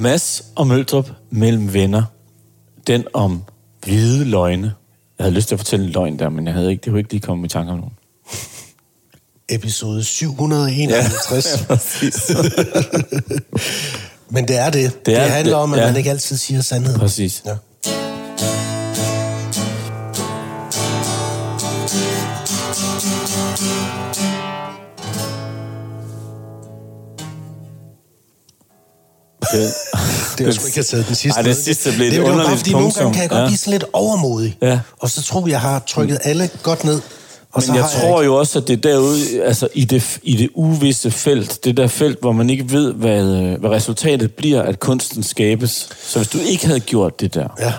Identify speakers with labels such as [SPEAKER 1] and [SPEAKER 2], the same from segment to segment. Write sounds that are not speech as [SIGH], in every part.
[SPEAKER 1] Mads og Møldrup mellem venner. Den om hvide løgne. Jeg havde lyst til at fortælle en løgn der, men jeg havde ikke, det kunne ikke lige komme i tanke om nogen.
[SPEAKER 2] Episode 751. [LAUGHS]
[SPEAKER 1] Ja. [LAUGHS]
[SPEAKER 2] Men det er det. Det,
[SPEAKER 1] Det er
[SPEAKER 2] det handler
[SPEAKER 1] det,
[SPEAKER 2] om, at
[SPEAKER 1] ja.
[SPEAKER 2] man ikke altid siger sandheden.
[SPEAKER 1] Præcis.
[SPEAKER 2] Ja.
[SPEAKER 1] Det, [LAUGHS]
[SPEAKER 2] Det er sgu ikke have taget den sidste.
[SPEAKER 1] Ej, det sidste blev et
[SPEAKER 2] det, det var bare, fordi nogle gange
[SPEAKER 1] punktum.
[SPEAKER 2] kan jeg godt
[SPEAKER 1] Ja.
[SPEAKER 2] blive sådan lidt overmodig.
[SPEAKER 1] Ja.
[SPEAKER 2] Og så tror jeg, jeg har trykket alle godt ned. Og så
[SPEAKER 1] Men jeg
[SPEAKER 2] har
[SPEAKER 1] tror
[SPEAKER 2] ikke.
[SPEAKER 1] jo også, at det er derude, altså i det, i det uvisse felt, det der felt, hvor man ikke ved, hvad, hvad resultatet bliver, at kunsten skabes. Så hvis du ikke havde gjort det der,
[SPEAKER 2] Ja.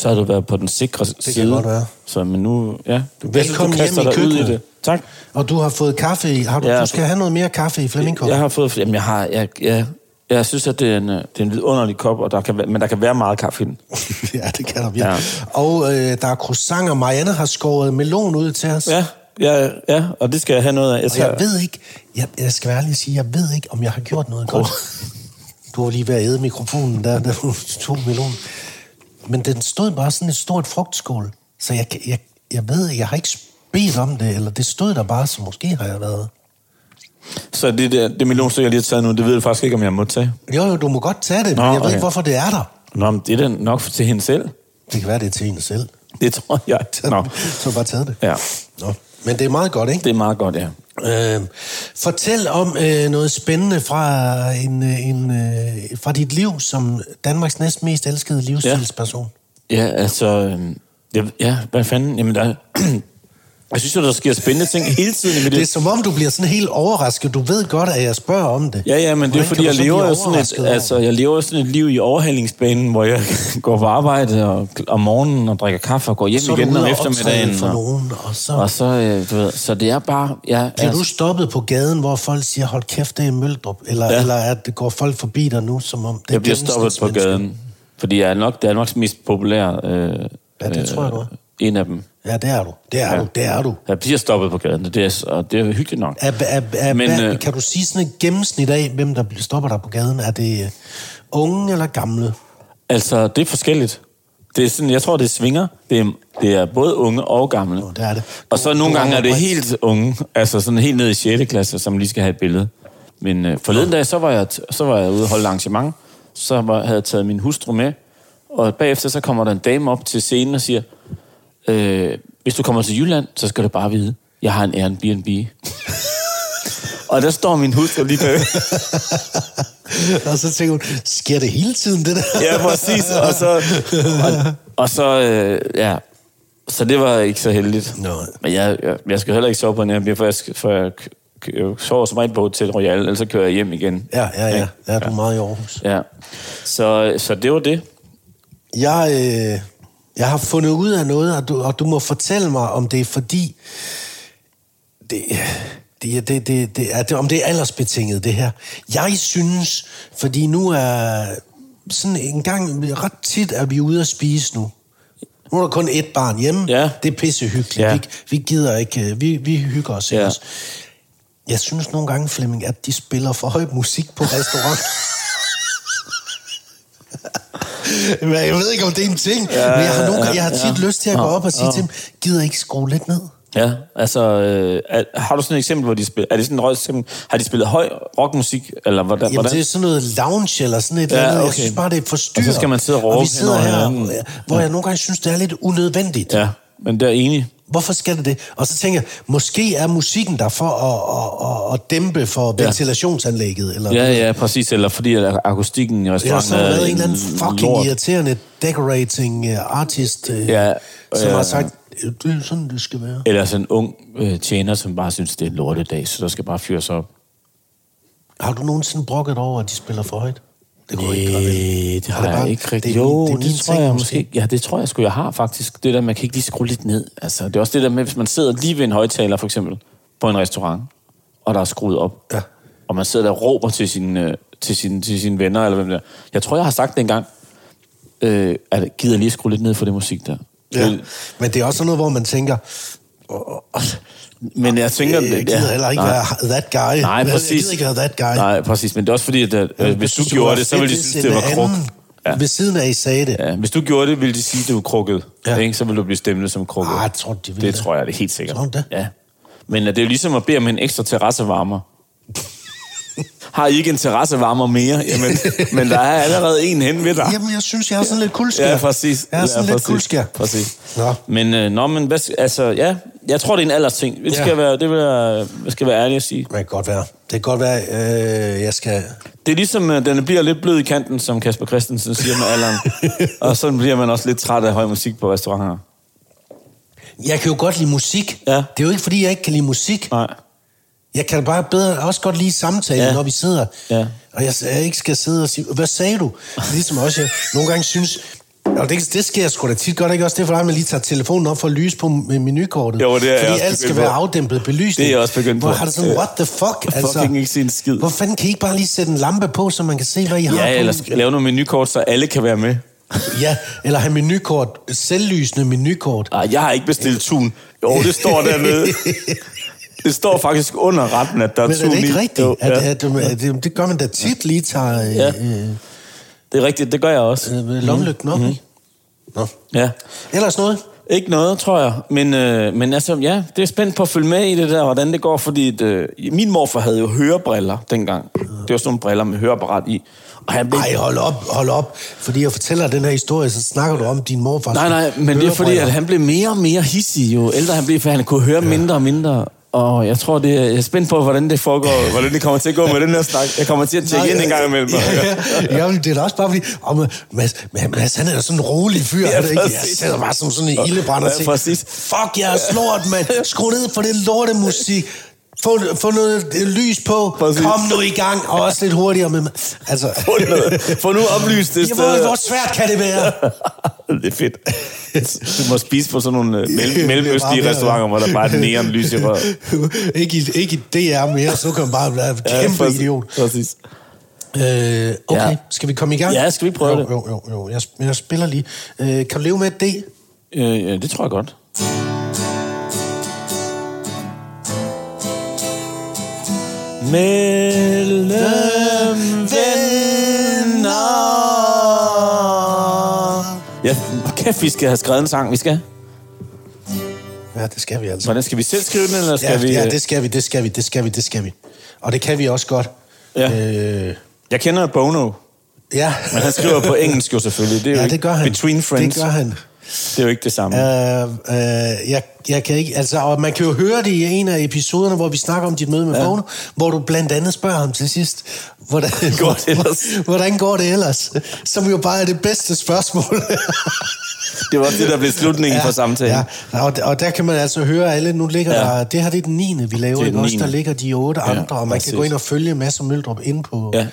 [SPEAKER 1] så havde du været på den sikre
[SPEAKER 2] kan
[SPEAKER 1] side.
[SPEAKER 2] godt være.
[SPEAKER 1] Så men nu, ja. Du,
[SPEAKER 2] Velkommen
[SPEAKER 1] jeg synes, du
[SPEAKER 2] hjem i
[SPEAKER 1] dig ud
[SPEAKER 2] køkkenet.
[SPEAKER 1] det. Tak.
[SPEAKER 2] Og du har fået kaffe i. Har du,
[SPEAKER 1] Ja.
[SPEAKER 2] du skal have noget mere kaffe i Flemmingkop.
[SPEAKER 1] Jeg har fået, jamen jeg har, jeg, jeg, jeg synes, at det er en, øh, det er en vidunderlig kop, og der kan, være- men der kan være meget kaffe i den.
[SPEAKER 2] ja, det kan der virkelig.
[SPEAKER 1] Ja.
[SPEAKER 2] Og øh, der er croissanter. Marianne har skåret melon ud til os.
[SPEAKER 1] Ja, ja, ja, og det skal jeg have noget af. Jeg
[SPEAKER 2] Og jeg ved ikke, jeg, jeg skal være ærlig at sige, jeg ved ikke, om jeg har gjort noget godt. Du var lige ved at æde mikrofonen der, der tog melon. Men den stod bare sådan et stort frugtskål. Så jeg, jeg, jeg ved, jeg har ikke bedt om det, eller det stod der bare, så måske har jeg været...
[SPEAKER 1] Så det, der, det millionstykke, jeg lige har taget nu, det ved jeg faktisk ikke, om jeg må tage.
[SPEAKER 2] Jo, jo, du må godt tage det, men
[SPEAKER 1] Nå,
[SPEAKER 2] jeg ved
[SPEAKER 1] okay.
[SPEAKER 2] ikke, hvorfor det er der.
[SPEAKER 1] Nå, men det er da nok til hende selv.
[SPEAKER 2] Det kan være, det er til hende selv.
[SPEAKER 1] Det tror jeg. Nå. [LAUGHS]
[SPEAKER 2] Så bare taget det.
[SPEAKER 1] Ja,
[SPEAKER 2] Nå. Men det er meget godt, ikke?
[SPEAKER 1] det er meget godt, ja.
[SPEAKER 2] Øh, fortæl om øh, noget spændende fra, en, øh, en, øh, fra dit liv som Danmarks næst mest elskede livsstilsperson.
[SPEAKER 1] Ja, altså... øhm, Jeg, ja, hvad fanden? Jamen, der, [CLEARS THROAT] jeg synes jo, der sker spændende ting hele tiden i mit
[SPEAKER 2] Det er som om, du bliver sådan helt overrasket. Du ved godt, at jeg spørger om det.
[SPEAKER 1] Ja, ja, men det er
[SPEAKER 2] Hvordan
[SPEAKER 1] fordi,
[SPEAKER 2] du
[SPEAKER 1] jeg lever jo sådan et, altså, jeg lever sådan et liv i overhalingsbanen, hvor jeg [LAUGHS] går på arbejde og, om morgenen og drikker kaffe og går hjem igen om eftermiddagen.
[SPEAKER 2] for
[SPEAKER 1] og,
[SPEAKER 2] nogen, og så
[SPEAKER 1] og så, øh, du ved, så det er bare... Ja,
[SPEAKER 2] bliver du stoppet på gaden, hvor folk siger, hold kæft, det er Møldrup, eller,
[SPEAKER 1] Ja.
[SPEAKER 2] eller at det går folk forbi dig nu, som om det
[SPEAKER 1] jeg bliver stoppet på gaden, fordi jeg er nok Danmarks mest populære... Øh,
[SPEAKER 2] Ja, det tror jeg, du er.
[SPEAKER 1] En af dem.
[SPEAKER 2] Ja, det er du. Det er
[SPEAKER 1] Ja.
[SPEAKER 2] du. Det er du.
[SPEAKER 1] Jeg bliver stoppet på gaden, det er, og det er hyggeligt nok.
[SPEAKER 2] Er, er, er,
[SPEAKER 1] Men,
[SPEAKER 2] Men,
[SPEAKER 1] øh,
[SPEAKER 2] hvad, kan du sige sådan et gennemsnit af, hvem der stopper dig på gaden? Er det øh, unge eller gamle?
[SPEAKER 1] Altså, det er forskelligt. Det er sådan, jeg tror, det svinger. Det er, det er både unge og gamle.
[SPEAKER 2] Jo, det er det.
[SPEAKER 1] Og så nogle gange er det helt unge, altså sådan helt ned i 6. klasse, som lige skal have et billede. Men øh, forleden dag, så var, jeg, så var jeg ude og holde arrangement. Så var, havde jeg taget min hustru med. Og bagefter, så kommer der en dame op til scenen og siger, øh, hvis du kommer til Jylland, så skal du bare vide, jeg har en Airbnb. [LAUGHS] og der står min hustru lige bag. [LAUGHS]
[SPEAKER 2] og så tænker hun, sker det hele tiden, det der?
[SPEAKER 1] Ja, præcis. Og så, og, [LAUGHS] og så øh, ja, så det var ikke så heldigt.
[SPEAKER 2] Nå.
[SPEAKER 1] Men jeg, jeg, jeg skal heller ikke sove på en Airbnb, for jeg, skal, for jeg, jeg sover som regel på Hotel Royal, ellers så kører jeg hjem igen.
[SPEAKER 2] Ja, ja, ja. Ja, du er meget i Aarhus.
[SPEAKER 1] Ja. Så, så det var det.
[SPEAKER 2] Jeg, øh, jeg har fundet ud af noget, og du, og du må fortælle mig, om det er fordi... Det, det, det, det, det, er, det, om det er aldersbetinget, det her. Jeg synes, fordi nu er sådan en gang, ret tit er vi ude at spise nu. Nu er der kun ét barn hjemme.
[SPEAKER 1] Ja.
[SPEAKER 2] Det er pissehyggeligt.
[SPEAKER 1] Ja.
[SPEAKER 2] Vi, vi gider ikke, øh, vi, vi hygger os.
[SPEAKER 1] Ja.
[SPEAKER 2] Jeg synes nogle gange, Flemming, at de spiller for høj musik på restaurant. [LAUGHS] [LAUGHS] Men jeg ved ikke, om det er en ting. Ja, men jeg har, nogle, jeg har tit
[SPEAKER 1] ja.
[SPEAKER 2] lyst til at gå op og sige
[SPEAKER 1] ja.
[SPEAKER 2] til dem, gider I ikke skrue lidt ned?
[SPEAKER 1] Ja, altså, øh, er, har du sådan et eksempel, hvor de spiller, er det sådan et eksempel, har de spillet høj rockmusik, eller hvordan?
[SPEAKER 2] Jamen, det er sådan noget lounge eller sådan et
[SPEAKER 1] Ja,
[SPEAKER 2] eller andet. Jeg
[SPEAKER 1] okay.
[SPEAKER 2] synes bare, det er forstyrret.
[SPEAKER 1] Og så skal man sidde og
[SPEAKER 2] Og
[SPEAKER 1] råbe
[SPEAKER 2] vi sidder her,
[SPEAKER 1] hinanden.
[SPEAKER 2] hvor jeg nogle gange synes, det er lidt unødvendigt.
[SPEAKER 1] Ja, men der er enig.
[SPEAKER 2] Hvorfor skal det det? Og så tænker jeg, måske er musikken der for at, at, at, at dæmpe for
[SPEAKER 1] Ja.
[SPEAKER 2] ventilationsanlægget. Eller
[SPEAKER 1] Ja, ja, præcis. Eller fordi at akustikken i
[SPEAKER 2] Ja,
[SPEAKER 1] restauranten
[SPEAKER 2] så har der været
[SPEAKER 1] er
[SPEAKER 2] en eller anden fucking
[SPEAKER 1] lort.
[SPEAKER 2] irriterende decorating uh, artist, uh,
[SPEAKER 1] Ja,
[SPEAKER 2] som
[SPEAKER 1] ja.
[SPEAKER 2] har sagt, det er sådan, det skal være.
[SPEAKER 1] Eller sådan en ung øh, tjener, som bare synes, det er en lortedag, så der skal bare fyres op.
[SPEAKER 2] Har du nogensinde brokket over, at de spiller for højt? Det kunne ikke?
[SPEAKER 1] Nej, det har
[SPEAKER 2] det
[SPEAKER 1] jeg
[SPEAKER 2] bare-
[SPEAKER 1] ikke rigtig.
[SPEAKER 2] det er
[SPEAKER 1] jo,
[SPEAKER 2] det
[SPEAKER 1] det,
[SPEAKER 2] min
[SPEAKER 1] tror
[SPEAKER 2] ting
[SPEAKER 1] jeg
[SPEAKER 2] måske.
[SPEAKER 1] måske. Ja, det tror jeg sgu, jeg har faktisk. Det der, man kan ikke lige skrue lidt ned. Altså, det er også det der med, hvis man sidder lige ved en højtaler, for eksempel, på en restaurant, og der er skruet op,
[SPEAKER 2] Ja.
[SPEAKER 1] og man sidder der og råber til sine, til sine, til sine venner, eller hvem det er. Jeg tror, jeg har sagt det engang, øh, at gider lige skrue lidt ned for det musik der.
[SPEAKER 2] Ja.
[SPEAKER 1] Det-
[SPEAKER 2] Men det er også noget, hvor man tænker,
[SPEAKER 1] Men jeg tænker...
[SPEAKER 2] Jeg gider heller ikke
[SPEAKER 1] nej.
[SPEAKER 2] være that guy.
[SPEAKER 1] Nej,
[SPEAKER 2] Jeg
[SPEAKER 1] præcis.
[SPEAKER 2] gider ikke være that guy.
[SPEAKER 1] Nej, præcis. Men det er også fordi, at øh, hvis du gjorde det, så ville de synes, det var kruk. Ja.
[SPEAKER 2] Ved siden af, I sagde det.
[SPEAKER 1] Ja, hvis du gjorde det, ville de sige, at du var krukket.
[SPEAKER 2] Ja.
[SPEAKER 1] Ja. Ikke? Så ville du blive stemplet som krukket.
[SPEAKER 2] Ah, jeg tror, de vil
[SPEAKER 1] det
[SPEAKER 2] det.
[SPEAKER 1] tror jeg, det er helt sikkert.
[SPEAKER 2] Tror det?
[SPEAKER 1] Ja. Men det er jo ligesom at bede om en ekstra terrassevarmer. [LAUGHS] [LAUGHS] Har I ikke en terrassevarmer mere? Jamen, [LAUGHS] men der er allerede en hen ved dig.
[SPEAKER 2] Jamen, jeg synes, jeg har sådan lidt kuldskær.
[SPEAKER 1] Ja, præcis.
[SPEAKER 2] Jeg har sådan
[SPEAKER 1] ja,
[SPEAKER 2] lidt
[SPEAKER 1] præcis.
[SPEAKER 2] kuldskær.
[SPEAKER 1] Præcis.
[SPEAKER 2] Nå.
[SPEAKER 1] Men, øh, nå, men hvad, altså, ja, jeg tror, det er en aldersting. Det skal,
[SPEAKER 2] Ja.
[SPEAKER 1] være, det vil jeg, jeg skal være ærlig at sige.
[SPEAKER 2] Det kan godt være. Det kan godt være, øh, jeg skal...
[SPEAKER 1] Det er ligesom, øh, den bliver lidt blød i kanten, som Kasper Christensen siger med alderen. [LAUGHS] og så bliver man også lidt træt af høj musik på restauranter.
[SPEAKER 2] Jeg kan jo godt lide musik.
[SPEAKER 1] Ja.
[SPEAKER 2] Det er jo ikke, fordi jeg ikke kan lide musik.
[SPEAKER 1] Nej.
[SPEAKER 2] Jeg kan bare bedre også godt lide samtale, ja.
[SPEAKER 1] Ja.
[SPEAKER 2] når vi sidder.
[SPEAKER 1] Ja.
[SPEAKER 2] Og jeg, jeg ikke skal sidde og sige, hvad sagde du? Ligesom også, jeg nogle gange synes... Og det, det sker sgu da tit godt, ikke også? Det er for dig, at man lige tager telefonen op for at lyse på menukortet.
[SPEAKER 1] Jo, det er jeg
[SPEAKER 2] Fordi
[SPEAKER 1] også
[SPEAKER 2] alt skal
[SPEAKER 1] begyndt
[SPEAKER 2] være
[SPEAKER 1] på.
[SPEAKER 2] afdæmpet belysning.
[SPEAKER 1] Det er jeg også begyndt
[SPEAKER 2] Hvor
[SPEAKER 1] på.
[SPEAKER 2] har det sådan, what the fuck? Altså,
[SPEAKER 1] Fucking ikke sige en skid.
[SPEAKER 2] Hvor fanden kan I ikke bare lige sætte en lampe på, så man kan se, hvad I har
[SPEAKER 1] Ja,
[SPEAKER 2] på?
[SPEAKER 1] eller lave nogle menukort, så alle kan være med.
[SPEAKER 2] Ja, eller have menukort, selvlysende menukort.
[SPEAKER 1] Ej, jeg har ikke bestilt tun. Jo, det står dernede. [LAUGHS] Det står faktisk under retten, at der er
[SPEAKER 2] Men er det ikke rigtigt?
[SPEAKER 1] Jo,
[SPEAKER 2] at,
[SPEAKER 1] ja.
[SPEAKER 2] at, at, at, det, gør man da tit lige tager øh,
[SPEAKER 1] Ja.
[SPEAKER 2] øh,
[SPEAKER 1] Det er rigtigt, det gør jeg også.
[SPEAKER 2] øh, op, mm-hmm. Nå.
[SPEAKER 1] Ja.
[SPEAKER 2] Ellers noget?
[SPEAKER 1] Ikke noget, tror jeg. Men, øh, men altså, ja, det er spændt på at følge med i det der, hvordan det går, fordi øh, min morfar havde jo hørebriller dengang. Det var sådan nogle briller med høreapparat i. Og han blev...
[SPEAKER 2] Ej, hold op, hold op. Fordi jeg fortæller den her historie, så snakker du om din morfar.
[SPEAKER 1] Nej, nej, men det er fordi, at han blev mere og mere hissig, jo ældre han blev, for han kunne høre mindre og mindre. Og jeg tror, det er, jeg er spændt på, hvordan det foregår, [LAUGHS] hvordan det kommer til at gå med den her snak. Jeg kommer til at tjekke ind en gang imellem.
[SPEAKER 2] Ja, ja, ja, men det er da også bare fordi, om, Mads, Mads, han er da sådan en rolig fyr.
[SPEAKER 1] Ja,
[SPEAKER 2] ikke? Jeg sidder bare som sådan en ildebrænder
[SPEAKER 1] Ja, præcis.
[SPEAKER 2] fuck, jeg er slået, mand. Skru ned for det lortemusik. Få, få noget lys på.
[SPEAKER 1] Præcis.
[SPEAKER 2] Kom nu i gang. Og også lidt hurtigere med... Altså,
[SPEAKER 1] Få noget- Få nu oplyst det
[SPEAKER 2] ja,
[SPEAKER 1] sted.
[SPEAKER 2] hvor, hvor svært kan det være? [LAUGHS]
[SPEAKER 1] det er fedt. Du må spise på sådan nogle øh,
[SPEAKER 2] bare
[SPEAKER 1] mellemøstlige restauranter, hvor der bare er [LAUGHS] neon lys i røret.
[SPEAKER 2] ikke, i, ikke i DR mere, så kan man bare være en kæmpe
[SPEAKER 1] præcis,
[SPEAKER 2] idiot.
[SPEAKER 1] Præcis.
[SPEAKER 2] Øh, okay,
[SPEAKER 1] Ja.
[SPEAKER 2] skal vi komme i gang?
[SPEAKER 1] Ja, skal vi prøve
[SPEAKER 2] jo,
[SPEAKER 1] det?
[SPEAKER 2] Jo, jo, jo. Jeg, jeg spiller lige. Øh, kan du leve med et D?
[SPEAKER 1] Øh, ja, det tror jeg godt. Mellem venner. Ja, kæft, vi skal have skrevet en sang. Vi skal.
[SPEAKER 2] Ja, det skal vi altså.
[SPEAKER 1] Hvordan skal vi selv skrive den, eller skal
[SPEAKER 2] Ja,
[SPEAKER 1] vi...
[SPEAKER 2] ja,
[SPEAKER 1] øh,
[SPEAKER 2] det skal vi, det skal vi, det skal vi, det skal vi. Og det kan vi også godt.
[SPEAKER 1] Ja.
[SPEAKER 2] Øh,
[SPEAKER 1] Jeg kender Bono,
[SPEAKER 2] ja.
[SPEAKER 1] men han skriver på engelsk jo selvfølgelig. Det er
[SPEAKER 2] ja, det gør han.
[SPEAKER 1] Between Friends.
[SPEAKER 2] Det gør han.
[SPEAKER 1] Det er jo ikke det samme.
[SPEAKER 2] Øh, øh, jeg, jeg kan ikke, altså, og man kan jo høre det i en af episoderne, hvor vi snakker om dit møde med ja. Bono, hvor du blandt andet spørger ham til sidst, hvordan
[SPEAKER 1] går det ellers?
[SPEAKER 2] hvordan går det ellers? Som jo bare er det bedste spørgsmål.
[SPEAKER 1] Det var det, der blev slutningen på samtalen.
[SPEAKER 2] Ja, og, og der kan man altså høre alle, nu ligger
[SPEAKER 1] Ja.
[SPEAKER 2] ja. der, det her det er den 9. vi laver,
[SPEAKER 1] Det er den
[SPEAKER 2] også? Der
[SPEAKER 1] 9..
[SPEAKER 2] ligger de otte
[SPEAKER 1] Ja,
[SPEAKER 2] andre, og man
[SPEAKER 1] præcis.
[SPEAKER 2] kan gå ind og følge Mads og Møldrup ind på
[SPEAKER 1] Ja.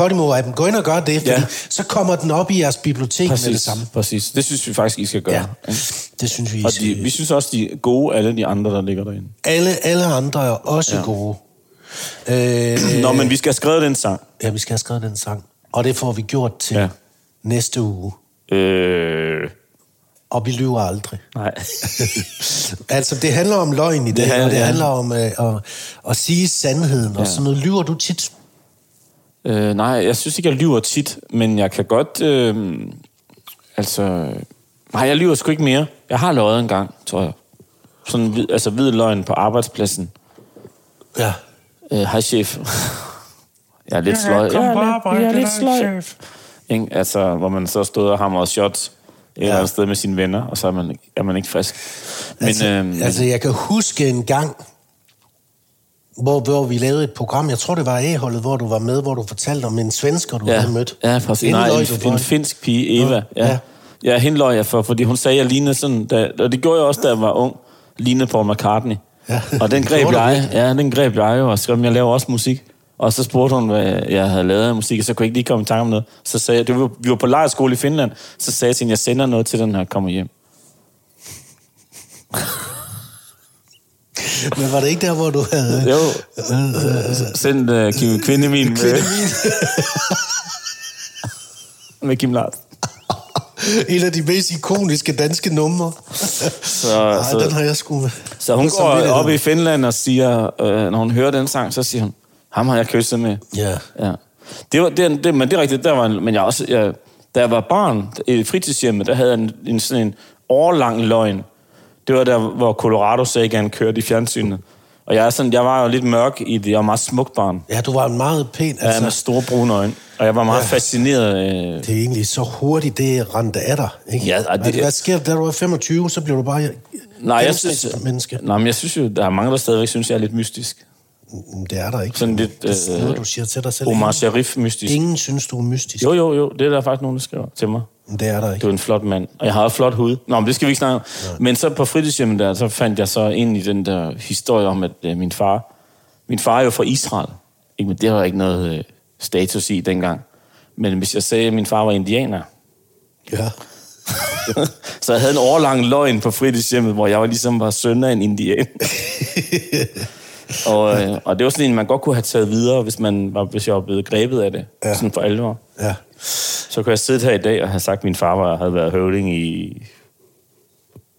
[SPEAKER 2] Podimo-appen. Gå ind og gør det, fordi
[SPEAKER 1] Ja.
[SPEAKER 2] så kommer den op i jeres bibliotek med det
[SPEAKER 1] Præcis,
[SPEAKER 2] samme.
[SPEAKER 1] præcis. Det synes vi faktisk, I skal gøre.
[SPEAKER 2] Ja, det synes vi.
[SPEAKER 1] Og de, vi synes også, de er gode, alle de andre, der ligger derinde.
[SPEAKER 2] Alle, alle andre er også
[SPEAKER 1] Ja.
[SPEAKER 2] gode. Øh, [CLEARS THROAT]
[SPEAKER 1] Nå, men vi skal have skrevet den sang.
[SPEAKER 2] Ja, vi skal have skrevet den sang. Og det får vi gjort til
[SPEAKER 1] Ja.
[SPEAKER 2] næste uge.
[SPEAKER 1] Øh,
[SPEAKER 2] Og vi lyver aldrig.
[SPEAKER 1] nej. [LAUGHS]
[SPEAKER 2] altså, det handler om løgn i det, det,
[SPEAKER 1] handler-
[SPEAKER 2] og det
[SPEAKER 1] ja.
[SPEAKER 2] handler om øh, at, at sige sandheden. Og
[SPEAKER 1] Ja.
[SPEAKER 2] sådan noget lyver du tit.
[SPEAKER 1] Øh, nej, jeg synes ikke, jeg lyver tit, men jeg kan godt... Øh, altså... Nej, jeg lyver sgu ikke mere. Jeg har løjet en gang, tror jeg. Sådan hvid, altså hvid løgn på arbejdspladsen.
[SPEAKER 2] Ja.
[SPEAKER 1] Øh, Hej, chef. [LAUGHS] jeg er lidt sløj. Jeg er lidt, jeg er lidt sløj. Ikke? Altså, hvor man så stod og hamrede shots et eller andet sted med sine venner, og så er man, er man ikke frisk. Men,
[SPEAKER 2] altså,
[SPEAKER 1] øhm,
[SPEAKER 2] altså, jeg kan huske en gang, hvor, hvor vi lavede et program, jeg tror det var A-holdet, hvor du var med, hvor du fortalte om en svensker, du
[SPEAKER 1] ja,
[SPEAKER 2] havde mødt.
[SPEAKER 1] Ja, præcis. Nej, en, en finsk pige, Eva. Ja, ja.
[SPEAKER 2] ja.
[SPEAKER 1] hende løg jeg for, fordi hun sagde, at jeg lignede sådan, da, og det gjorde jeg også, da jeg var ung, lignede Paul McCartney.
[SPEAKER 2] Ja,
[SPEAKER 1] og den greb jeg, ja, den greb jeg jo, og skrev, jeg laver også musik. Og så spurgte hun, hvad jeg havde lavet af musik, og så kunne jeg ikke lige komme i tanke om noget. Så sagde jeg, det var, vi var på lejerskole i Finland, så sagde jeg til hende, jeg sender noget til den, jeg kommer hjem.
[SPEAKER 2] Men var det ikke der, hvor du havde...
[SPEAKER 1] Jo, send uh, Kim Kvindemin
[SPEAKER 2] Kvindemin. [LAUGHS]
[SPEAKER 1] med Kim Larsen.
[SPEAKER 2] en af de mest ikoniske danske numre.
[SPEAKER 1] Så,
[SPEAKER 2] Ej,
[SPEAKER 1] så,
[SPEAKER 2] den har jeg sgu med.
[SPEAKER 1] Så hun går op i Finland og siger, øh, når hun hører den sang, så siger hun, ham har jeg kysset med.
[SPEAKER 2] Ja.
[SPEAKER 1] Ja. Det var, det, det, men det er rigtigt, der var en, men jeg også, jeg, da jeg var barn i fritidshjemmet, der havde jeg en, en, sådan en årlang løgn. Det var der, hvor Colorado Sagan kørte i fjernsynet. Og jeg, er sådan, jeg var jo lidt mørk i det. Jeg var meget smukt barn.
[SPEAKER 2] Ja, du var en meget pæn...
[SPEAKER 1] Altså, med
[SPEAKER 2] Altså,
[SPEAKER 1] store brune øjne. Og jeg var meget
[SPEAKER 2] Ja.
[SPEAKER 1] ja. fascineret. Øh,
[SPEAKER 2] det er egentlig så hurtigt, det rendte af dig. Ikke?
[SPEAKER 1] Ja, det-
[SPEAKER 2] hvad, hvad sker der, da du var 25, så blev du bare
[SPEAKER 1] nej, jeg synes,
[SPEAKER 2] menneske.
[SPEAKER 1] nej, men jeg synes jo, der er mange, der stadigvæk synes, jeg er lidt mystisk.
[SPEAKER 2] Det er der ikke.
[SPEAKER 1] Sådan lidt,
[SPEAKER 2] det er
[SPEAKER 1] øh,
[SPEAKER 2] noget, du siger til dig selv.
[SPEAKER 1] Omar
[SPEAKER 2] Ingen-
[SPEAKER 1] Sharif-mystisk.
[SPEAKER 2] Ingen synes, du er mystisk.
[SPEAKER 1] Jo, jo, jo. Det er der faktisk nogen, der skriver til mig.
[SPEAKER 2] Det er der ikke.
[SPEAKER 1] Du er en flot mand. Og jeg har også flot hud. Nå, men det skal vi ikke snakke om. Men så på fritidshjemmet der, så fandt jeg så ind i den der historie om, at øh, min far... Min far er jo fra Israel. Ikke, men det var ikke noget øh, status i dengang. Men hvis jeg sagde, at min far var indianer,
[SPEAKER 2] Ja. [LAUGHS]
[SPEAKER 1] så jeg havde en årlang løgn på fritidshjemmet, hvor jeg var ligesom var søn af en indian. [LAUGHS] og, øh, og det var sådan en, man godt kunne have taget videre, hvis, man var, hvis jeg var blevet grebet af det.
[SPEAKER 2] Ja.
[SPEAKER 1] Sådan for alvor.
[SPEAKER 2] ja.
[SPEAKER 1] Så kunne jeg sidde her i dag og have sagt, at min far var, havde været høvding i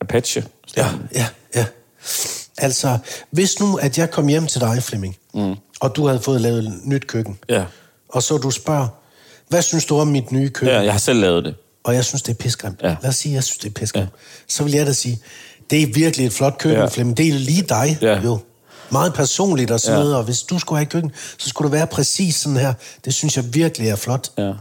[SPEAKER 1] Apache.
[SPEAKER 2] Ja, ja, ja. Altså, hvis nu, at jeg kom hjem til dig, Flemming, mm. og du havde fået lavet et nyt køkken,
[SPEAKER 1] Ja.
[SPEAKER 2] og så du spørger, hvad synes du om mit nye køkken?
[SPEAKER 1] ja, jeg har selv lavet det.
[SPEAKER 2] Og jeg synes, det er pisgrimt.
[SPEAKER 1] Ja.
[SPEAKER 2] Lad os sige, jeg synes, det er pisgrimt. Ja. Så vil jeg da sige, det er virkelig et flot køkken, ja. Flemming. Det er lige dig,
[SPEAKER 1] Ja.
[SPEAKER 2] jo. Meget personligt og sådan
[SPEAKER 1] Ja.
[SPEAKER 2] noget, og hvis du skulle have et køkken, så skulle det være præcis sådan her. Det synes jeg virkelig er flot.
[SPEAKER 1] Ja.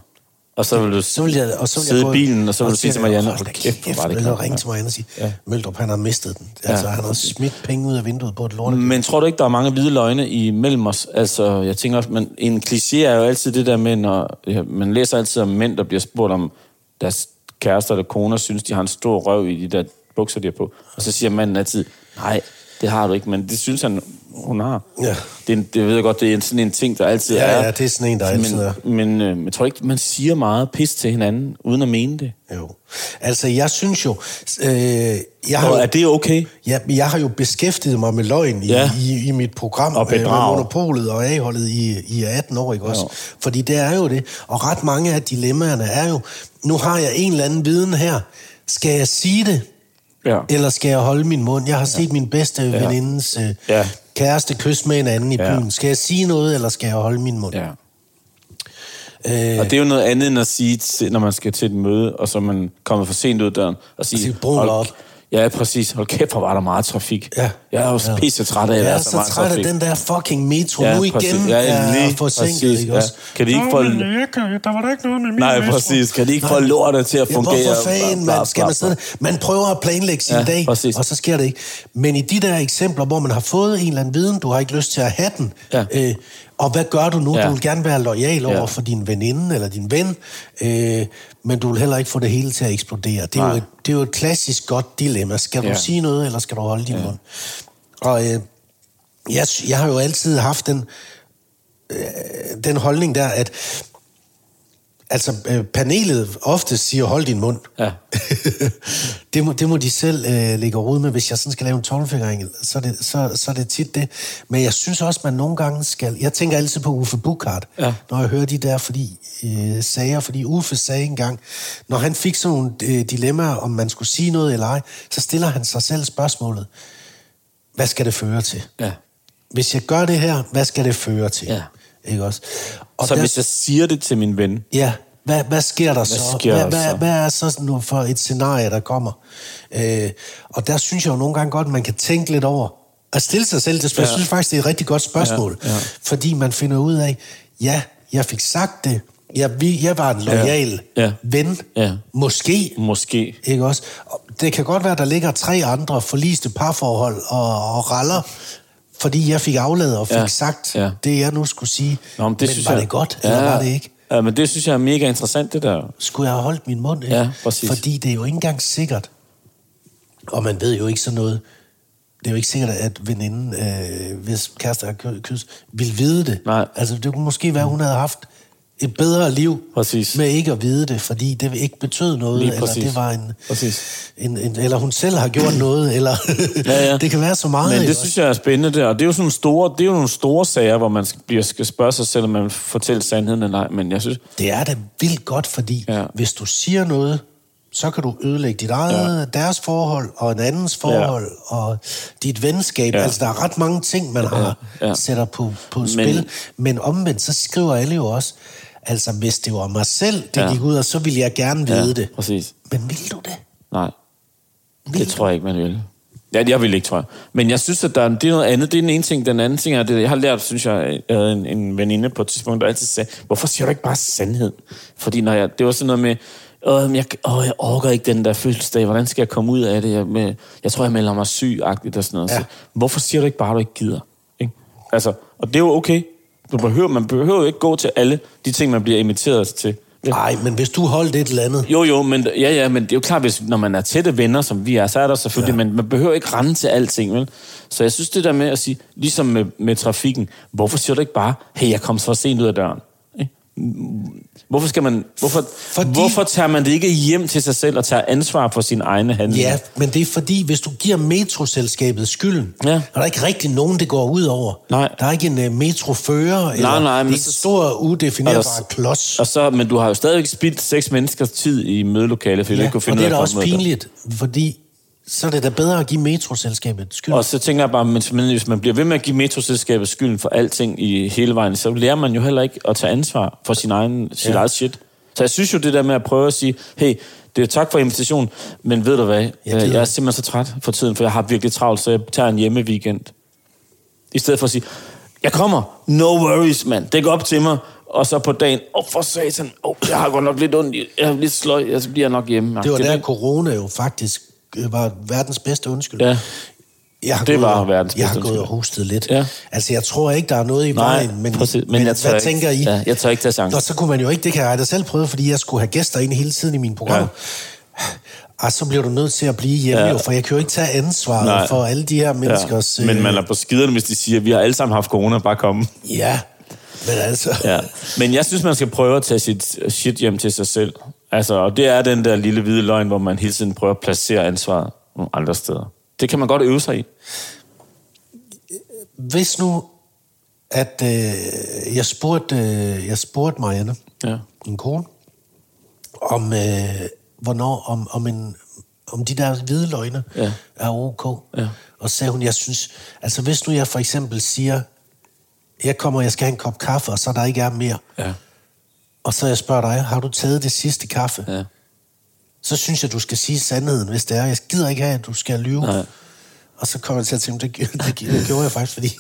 [SPEAKER 1] Og så vil du
[SPEAKER 2] Så vil jeg, og så vil
[SPEAKER 1] sidde
[SPEAKER 2] jeg gå-
[SPEAKER 1] i bilen, og så vil du sige til Marianne,
[SPEAKER 2] hold
[SPEAKER 1] kæft, hvor var det godt,
[SPEAKER 2] ringe
[SPEAKER 1] ja.
[SPEAKER 2] til Marianne og sige,
[SPEAKER 1] Ja.
[SPEAKER 2] Møldrup, han har mistet den. Altså, han har smidt penge ud af vinduet på et lortet.
[SPEAKER 1] Men tror du ikke, der er mange hvide løgne imellem os? Altså, jeg tænker også, men en kliché er jo altid det der med, når ja, man læser altid om mænd, der bliver spurgt om deres kærester eller koner, synes, de har en stor røv i de der bukser, de har på. Og så siger manden altid, nej, det har du ikke, men det synes han, hun har.
[SPEAKER 2] Ja.
[SPEAKER 1] Det, det ved jeg godt, det er sådan en ting, der altid
[SPEAKER 2] Ja,
[SPEAKER 1] er.
[SPEAKER 2] ja, det er sådan en, der altid er.
[SPEAKER 1] men, men, øh, men jeg tror ikke, man siger meget pis til hinanden, uden at mene det.
[SPEAKER 2] Jo. Altså, jeg synes jo... Øh, jeg har
[SPEAKER 1] Og
[SPEAKER 2] jo
[SPEAKER 1] er det okay?
[SPEAKER 2] Ja, men jeg har jo beskæftiget mig med løgn i, ja.
[SPEAKER 1] Ja.
[SPEAKER 2] i, i mit program.
[SPEAKER 1] Og bedrag.
[SPEAKER 2] øh, med Monopolet og A-holdet i, i 18 år, ikke også?
[SPEAKER 1] Jo.
[SPEAKER 2] Fordi det er jo det. Og ret mange af dilemmaerne er jo, nu har jeg en eller anden viden her. Skal jeg sige det?
[SPEAKER 1] Ja.
[SPEAKER 2] Eller skal jeg holde min mund? Jeg har set min bedste ja.
[SPEAKER 1] Ja.
[SPEAKER 2] venindes øh,
[SPEAKER 1] Ja.
[SPEAKER 2] Kæreste kysse med en anden i
[SPEAKER 1] Ja.
[SPEAKER 2] byen. Skal jeg sige noget, eller skal jeg holde min mund?
[SPEAKER 1] Ja.
[SPEAKER 2] Øh,
[SPEAKER 1] Og det er jo noget andet end at sige, når man skal til et møde, og så man kommet for sent ud af døren, og sige...
[SPEAKER 2] sige, "Brun
[SPEAKER 1] hold-
[SPEAKER 2] op."
[SPEAKER 1] Ja, præcis. Hold kæft, hvor var der meget trafik.
[SPEAKER 2] Ja.
[SPEAKER 1] Jeg er jo så
[SPEAKER 2] Ja.
[SPEAKER 1] pisse træt af, at
[SPEAKER 2] jeg er
[SPEAKER 1] er så,
[SPEAKER 2] så
[SPEAKER 1] meget
[SPEAKER 2] træt af den der fucking metro.
[SPEAKER 1] Ja,
[SPEAKER 2] nu
[SPEAKER 1] præcis.
[SPEAKER 2] igen
[SPEAKER 1] Ja,
[SPEAKER 2] er
[SPEAKER 1] lige
[SPEAKER 2] forsinket,
[SPEAKER 1] præcis,
[SPEAKER 2] ikke
[SPEAKER 1] ja.
[SPEAKER 2] også?
[SPEAKER 1] Kan de ikke få...
[SPEAKER 3] jeg kan, der var der ikke noget med min
[SPEAKER 1] Nej,
[SPEAKER 3] metro.
[SPEAKER 1] præcis. Kan de ikke få lortet til at
[SPEAKER 2] Ja,
[SPEAKER 1] fungere?
[SPEAKER 2] hvorfor fanden, man, skal man sidde? Man prøver at planlægge sin
[SPEAKER 1] Ja,
[SPEAKER 2] dag,
[SPEAKER 1] præcis.
[SPEAKER 2] og så sker det ikke. Men i de der eksempler, hvor man har fået en eller anden viden, du har ikke lyst til at have den,
[SPEAKER 1] Ja.
[SPEAKER 2] øh, og hvad gør du nu?
[SPEAKER 1] Ja.
[SPEAKER 2] Du vil gerne være lojal over
[SPEAKER 1] Ja.
[SPEAKER 2] for din veninde eller din ven, øh, men du vil heller ikke få det hele til at eksplodere. Det er, jo et, det er jo et klassisk godt dilemma. Skal du
[SPEAKER 1] Ja.
[SPEAKER 2] sige noget, eller skal du holde din mund? Og øh, jeg, jeg har jo altid haft den, øh, den holdning der, at altså, øh, panelet ofte siger, hold din mund.
[SPEAKER 1] Ja. [LAUGHS]
[SPEAKER 2] det, må, det må de selv øh, lægge råd med. Hvis jeg sådan skal lave en tolvfingering, så er, det, så, så er det tit det. Men jeg synes også, man nogle gange skal... Jeg tænker altid på Uffe Bukhardt,
[SPEAKER 1] Ja.
[SPEAKER 2] når jeg hører de der fordi, øh, sager. Fordi Uffe sagde engang, når han fik sådan nogle øh, dilemmaer, om man skulle sige noget eller ej, så stiller han sig selv spørgsmålet, hvad skal det føre til?
[SPEAKER 1] Ja.
[SPEAKER 2] Hvis jeg gør det her, hvad skal det føre til?
[SPEAKER 1] Ja.
[SPEAKER 2] Ikke også? Og
[SPEAKER 1] Så
[SPEAKER 2] der-
[SPEAKER 1] hvis jeg siger det til min ven,
[SPEAKER 2] Ja, hvad, hvad sker der så?
[SPEAKER 1] sker
[SPEAKER 2] hvad,
[SPEAKER 1] der
[SPEAKER 2] hvad,
[SPEAKER 1] så?
[SPEAKER 2] hvad er så nu for et scenarie, der kommer? Øh, og der synes jeg jo nogle gange godt, man kan tænke lidt over, at stille sig selv det spørgsmål.
[SPEAKER 1] Ja.
[SPEAKER 2] Jeg synes faktisk, det er et rigtig godt spørgsmål.
[SPEAKER 1] Ja, ja.
[SPEAKER 2] Fordi man finder ud af, ja, jeg fik sagt det, jeg, jeg var en lojal
[SPEAKER 1] Ja.
[SPEAKER 2] ven,
[SPEAKER 1] Ja.
[SPEAKER 2] måske,
[SPEAKER 1] måske...
[SPEAKER 2] ikke også? Og Det kan godt være, at der ligger tre andre forliste parforhold og, og raller, fordi jeg fik afladet og fik
[SPEAKER 1] Ja,
[SPEAKER 2] sagt
[SPEAKER 1] ja.
[SPEAKER 2] det, jeg nu skulle sige.
[SPEAKER 1] Nå, men det
[SPEAKER 2] men
[SPEAKER 1] synes
[SPEAKER 2] var
[SPEAKER 1] jeg,
[SPEAKER 2] det godt, eller var det ikke?
[SPEAKER 1] Ja, men det synes jeg er mega interessant, det der.
[SPEAKER 2] skulle jeg have holdt min mund? Ikke?
[SPEAKER 1] Ja, præcis.
[SPEAKER 2] Fordi det er jo ikke engang sikkert, og man ved jo ikke sådan noget, det er jo ikke sikkert, at veninden, øh, hvis kærester har kys, vil vide det.
[SPEAKER 1] Nej.
[SPEAKER 2] Altså, det kunne måske være, at hun havde haft et bedre liv
[SPEAKER 1] Præcis.
[SPEAKER 2] med ikke at vide det, fordi det ikke betød noget, eller det var en,
[SPEAKER 1] Præcis.
[SPEAKER 2] en, en, eller hun selv har gjort noget, eller [LAUGHS]
[SPEAKER 1] Ja, ja.
[SPEAKER 2] det kan være så meget.
[SPEAKER 1] Men det synes jeg er spændende der, og det er jo sådan nogle store, det er jo nogle store sager, hvor man skal, bliver, skal spørge sig selv, om man fortæller sandheden eller ej, men jeg synes,
[SPEAKER 2] Det er da vildt godt, fordi
[SPEAKER 1] ja.
[SPEAKER 2] hvis du siger noget, så kan du ødelægge dit eget, ja. deres forhold, og en andens forhold, ja. og dit venskab. Ja. Altså, der er ret mange ting, man har
[SPEAKER 1] Ja, ja.
[SPEAKER 2] sætter på, på spil. Men, men omvendt, så skriver alle jo også, altså, hvis det var mig selv, det
[SPEAKER 1] Ja.
[SPEAKER 2] gik ud, og så ville jeg gerne vide
[SPEAKER 1] Ja,
[SPEAKER 2] det.
[SPEAKER 1] præcis.
[SPEAKER 2] Men vil du det?
[SPEAKER 1] Nej,
[SPEAKER 2] Vil
[SPEAKER 1] det tror jeg ikke, man vil. Ja, jeg vil ikke, tror jeg. Men jeg synes, at der, er- det er noget andet. Det er den ene ting. Den anden ting er, det, jeg har lært, synes jeg, jeg havde en, en veninde på et tidspunkt, der altid sagde, hvorfor siger du ikke bare sandhed? Fordi når jeg, det var sådan noget med, åh, jeg, åh, jeg orker ikke den der fødselsdag, hvordan skal jeg komme ud af det? Jeg, med, jeg tror, jeg melder mig syg-agtigt og sådan noget. Ja. Så, hvorfor siger du ikke bare, at du ikke gider? Ikke? Altså, og det er jo okay. Du behøver, man behøver jo ikke gå til alle de ting, man bliver inviteret til.
[SPEAKER 2] Nej, men hvis du holdt et eller andet...
[SPEAKER 1] Jo, jo, men, ja, ja, men det er jo klart, hvis, når man er tætte venner, som vi er, så er der selvfølgelig, ja. men man behøver ikke rende til alting, vel? Så jeg synes, det der med at sige, ligesom med, med trafikken, hvorfor siger du ikke bare, hey, jeg kom så sent ud af døren? Hvorfor skal man, hvorfor, Fordi... Hvorfor tager man det ikke hjem til sig selv og tager ansvar for sin egne handlinger?
[SPEAKER 2] Ja, men det er fordi, hvis du giver metroselskabet skylden,
[SPEAKER 1] Ja.
[SPEAKER 2] er der ikke rigtig nogen, det går ud over.
[SPEAKER 1] Nej.
[SPEAKER 2] Der er ikke en uh, metrofører, eller
[SPEAKER 1] nej, men
[SPEAKER 2] det er
[SPEAKER 1] så-
[SPEAKER 2] en stor, udefinerbar
[SPEAKER 1] Og der-
[SPEAKER 2] klods.
[SPEAKER 1] Og så, men du har jo stadigvæk spildt seks menneskers tid i mødelokalet, fordi du
[SPEAKER 2] Ja,
[SPEAKER 1] ikke kunne
[SPEAKER 2] og
[SPEAKER 1] finde
[SPEAKER 2] det er da også pinligt, fordi så er det da bedre at give metroselskabet skylden.
[SPEAKER 1] Og så tænker jeg bare, men men hvis man bliver ved med at give metroselskabet skylden for alting i hele vejen, så lærer man jo heller ikke at tage ansvar for sin egen, sit
[SPEAKER 2] Ja.
[SPEAKER 1] eget shit. Så jeg synes jo det der med at prøve at sige, hey, det er tak for invitationen, men ved du hvad, jeg,
[SPEAKER 2] gider
[SPEAKER 1] jeg er simpelthen så træt for tiden, for jeg har virkelig travlt, så jeg tager en hjemme weekend. I stedet for at sige, jeg kommer, no worries, mand, det går op til mig, og så på dagen, åh oh, for satan, oh, jeg har godt nok lidt ondt, jeg er lidt sløj, jeg så bliver jeg nok hjemme.
[SPEAKER 2] det var
[SPEAKER 1] er
[SPEAKER 2] der, corona jo faktisk øh, var verdens bedste undskyld.
[SPEAKER 1] Ja.
[SPEAKER 2] Jeg har
[SPEAKER 1] Det var
[SPEAKER 2] og-
[SPEAKER 1] verdens
[SPEAKER 2] Jeg har
[SPEAKER 1] bedste
[SPEAKER 2] gået og
[SPEAKER 1] undskyldning.
[SPEAKER 2] hostet lidt.
[SPEAKER 1] Ja.
[SPEAKER 2] Altså, jeg tror ikke, der er noget i
[SPEAKER 1] Nej,
[SPEAKER 2] vejen, men,
[SPEAKER 1] præcis. Men
[SPEAKER 2] men
[SPEAKER 1] jeg
[SPEAKER 2] hvad
[SPEAKER 1] ikke-
[SPEAKER 2] tænker I?
[SPEAKER 1] ja, jeg tør ikke tage chancen.
[SPEAKER 2] Og så kunne man jo ikke, det kan jeg da selv prøve, fordi jeg skulle have gæster ind hele tiden i mine programmer. Ja. så bliver du nødt til at blive hjemme
[SPEAKER 1] Ja.
[SPEAKER 2] jo, for jeg kan jo ikke tage ansvaret
[SPEAKER 1] Nej.
[SPEAKER 2] Nej. for alle de her menneskers...
[SPEAKER 1] Ja. Men man er på skiderne, hvis de siger, at vi har alle sammen haft corona, bare komme.
[SPEAKER 2] Ja, men altså...
[SPEAKER 1] Ja. Men jeg synes, man skal prøve at tage sit shit hjem til sig selv. Altså, og det er den der lille hvide løgn, hvor man hele tiden prøver at placere ansvaret nogle andre steder. Det kan man godt øve sig i.
[SPEAKER 2] Hvis nu, at øh, jeg spurgte, øh, jeg spurgte Marianne,
[SPEAKER 1] Ja.
[SPEAKER 2] min kone, om øh, hvornår, om, om, en, om de der hvide løgne
[SPEAKER 1] Ja.
[SPEAKER 2] er ok.
[SPEAKER 1] Ja.
[SPEAKER 2] Og sagde hun, jeg synes, altså hvis nu jeg for eksempel siger, jeg kommer, jeg skal have en kop kaffe, og så der ikke er mere,
[SPEAKER 1] Ja.
[SPEAKER 2] Og så jeg spørger dig, har du taget det sidste kaffe?
[SPEAKER 1] Ja.
[SPEAKER 2] Så synes jeg, du skal sige sandheden, hvis det er. Jeg gider ikke have, at du skal lyve.
[SPEAKER 1] Nej.
[SPEAKER 2] Og så kommer jeg til at tænke, det, det, det gjorde jeg faktisk, fordi [LAUGHS]